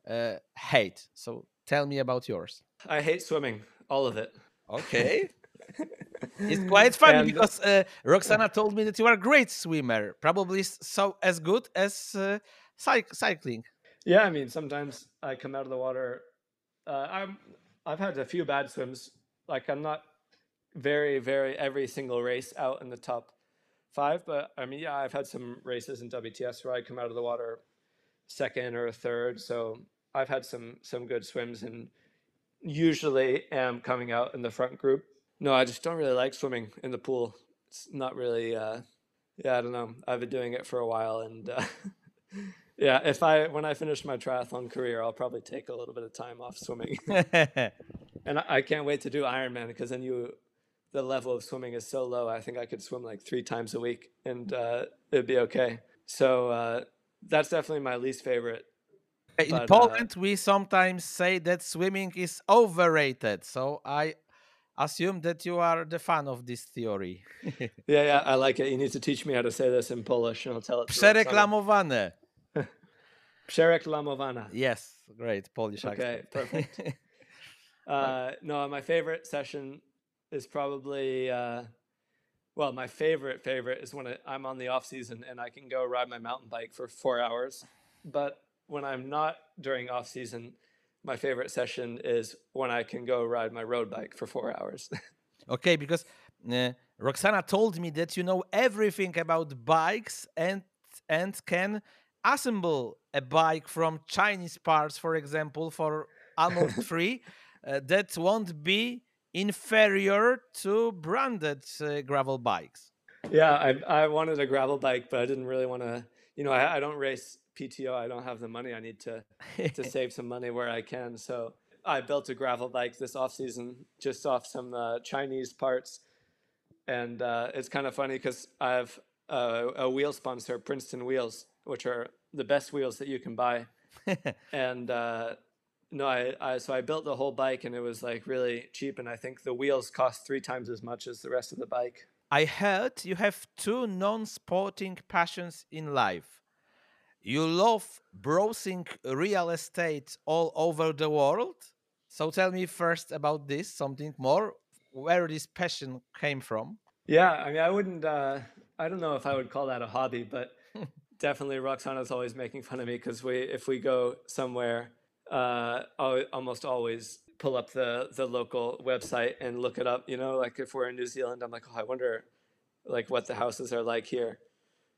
uh, hate. So tell me about yours. I hate swimming, all of it. Okay. it's quite funny And- because uh, Roksana told me that you are a great swimmer, probably so as good as uh, cyc- cycling. Yeah, I mean, sometimes I come out of the water. Uh, I'm I've had a few bad swims. Like I'm not very, very every single race out in the top five, but I mean, yeah, I've had some races in WTS where I come out of the water second or third. So I've had some some good swims, and usually am coming out in the front group. No, I just don't really like swimming in the pool. It's not really. Uh, yeah, I don't know. I've been doing it for a while, and uh, yeah, if I when I finish my triathlon career, I'll probably take a little bit of time off swimming, and I, I can't wait to do Ironman because then you, the level of swimming is so low. I think I could swim like three times a week, and uh, it'd be okay. So uh, that's definitely my least favorite. In But, uh, Poland, we sometimes say that swimming is overrated. So I assume that you are the fan of this theory. Yeah, yeah, I like it. You need to teach me how to say this in Polish, and I'll tell it. Przereklamowane. Przereklamowana. Yes, great Polish Okay, accent. perfect. Uh, no, my favorite session is probably uh, well, my favorite favorite is when I'm on the off season and I can go ride my mountain bike for four hours. But when I'm not during off season, my favorite session is when I can go ride my road bike for four hours. okay, because uh, Roksana told me that you know everything about bikes and and can assemble a bike from Chinese parts, for example, for almost free. Uh, that won't be inferior to branded uh, gravel bikes. yeah, I I wanted a gravel bike, but I didn't really want to. You know, I, I don't race PTO. I don't have the money. I need to to save some money where I can. So I built a gravel bike this off season, just off some uh, Chinese parts, and uh, it's kind of funny because I have a, a wheel sponsor, Princeton Wheels, which are the best wheels that you can buy. and uh, no, I, I so I built the whole bike, and it was like really cheap, and I think the wheels cost three times as much as the rest of the bike. I heard you have two non sporting passions in life. You love browsing real estate all over the world. So tell me first about this, something more, where this passion came from. Yeah, I mean, I wouldn't. Uh, I don't know if I would call that a hobby, but definitely Roksana's always making fun of me because we, if we go somewhere, uh, almost always pull up the the local website and look it up. You know, like if we're in New Zealand, I'm like, oh, I wonder, like what the houses are like here.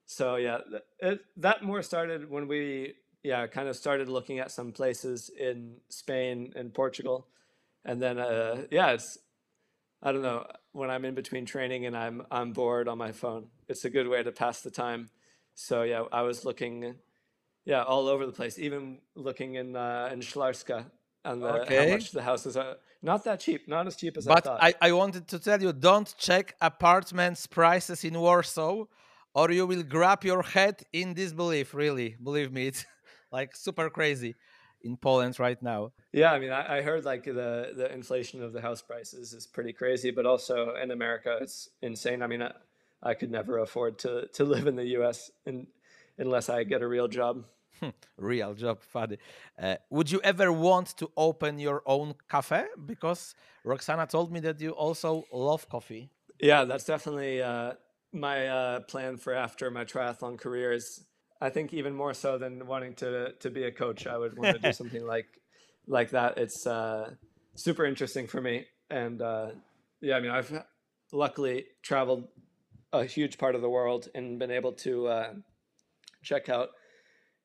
So yeah, it, that more started when we yeah kind of started looking at some places in Spain and Portugal, and then uh, yeah, it's I don't know when I'm in between training and I'm I'm bored on my phone. It's a good way to pass the time. So yeah, I was looking, yeah, all over the place. Even looking in uh, in Szklarska and the, Okay. how much the houses are. Not that cheap. Not as cheap as I But thought. I, I wanted to tell you don't check apartments prices in Warsaw or you will grab your head in disbelief, really. Believe me, it's like super crazy in Poland right now. Yeah, I mean, I, I heard like the the inflation of the house prices is pretty crazy, but also in America, it's insane. I mean, I, I could never afford to to live in the U.S. in, unless I get a real job. Real job, funny. Uh, would you ever want to open your own cafe? Because Roksana told me that you also love coffee. Yeah, that's definitely uh, my uh, plan for after my triathlon career. Is I think even more so than wanting to to be a coach, I would want to do something like like that. It's uh, super interesting for me, and uh, yeah, I mean, I've luckily traveled a huge part of the world and been able to check out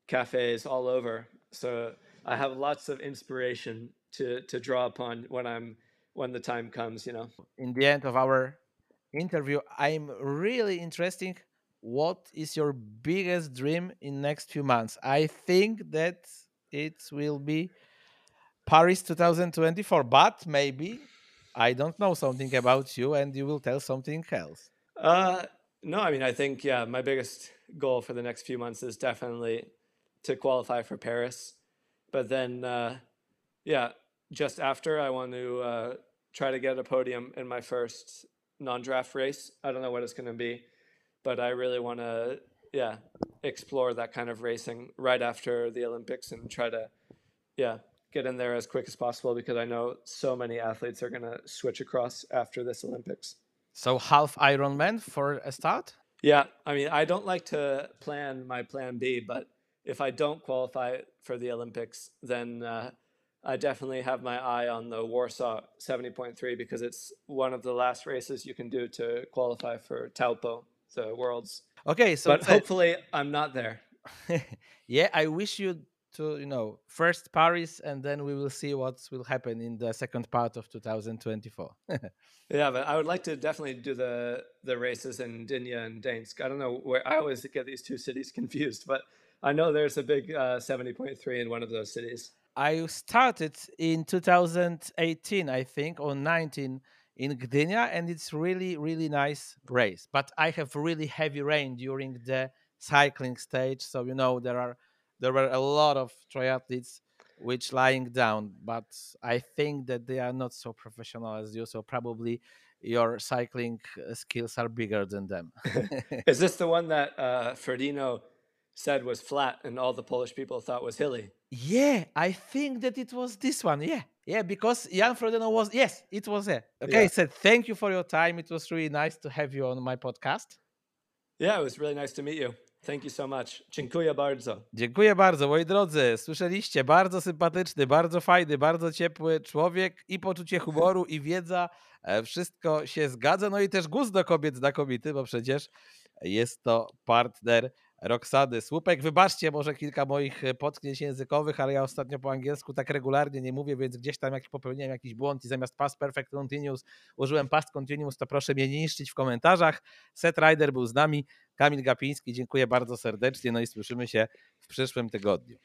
cafes all over. So I have lots of inspiration to to draw upon when I'm when the time comes. You know. In the end of our interview, I'm really interesting. What is your biggest dream in next few months? I think that it will be Paris 2024, but maybe I don't know something about you, and you will tell something else. Uh, no, I mean, I think, yeah, my biggest goal for the next few months is definitely to qualify for Paris. But then, uh, yeah, just after, I want to uh, try to get a podium in my first non-draft race. I don't know what it's going to be, but I really want to, yeah, explore that kind of racing right after the Olympics and try to, yeah, get in there as quick as possible because I know so many athletes are going to switch across after this Olympics. So half Ironman for a start? Yeah, I mean, I don't like to plan my plan B, but if I don't qualify for the Olympics, then uh, I definitely have my eye on the Warsaw 70.3 because it's one of the last races you can do to qualify for Taupo, the Worlds. Okay, so but hopefully I'm not there. yeah, I wish you to, you know, first Paris and then we will see what will happen in the second part of 2024. yeah, but I would like to definitely do the the races in Gdynia and Gdańsk. I don't know where I always get these two cities confused, but I know there's a big uh, 70.3 in one of those cities. I started in 2018, I think, or 19 in Gdynia, and it's really, really nice race. But I have really heavy rain during the cycling stage, so you know there are there were a lot of triathletes which lying down. But I think that they are not so professional as you, so probably your cycling uh, skills are bigger than them. Is this the one that uh, Frodeno said was flat and all the Polish people thought was hilly? Yeah, I think that it was this one. Yeah, yeah, because Jan Frodeno was yes, it was it. Okay, yeah. said thank you for your time. It was really nice to have you on my podcast. Yeah, it was really nice to meet you. Thank you so much. Dziękuję bardzo. Dziękuję bardzo, moi drodzy. Słyszeliście, bardzo sympatyczny, bardzo fajny, bardzo ciepły człowiek i poczucie humoru i wiedza. E, wszystko się zgadza. No i też gust do kobiet znakomity, bo przecież jest to partner Roxady Słupek. Wybaczcie może kilka moich e, potknięć językowych, ale ja ostatnio po angielsku tak regularnie nie mówię, więc gdzieś tam jak popełniłem jakiś błąd i zamiast past perfect continuous użyłem past continuous, to proszę mnie nie niszczyć w komentarzach. Set Rider był z nami, Kamil Gapiński, dziękuję bardzo serdecznie, no i słyszymy się w przyszłym tygodniu.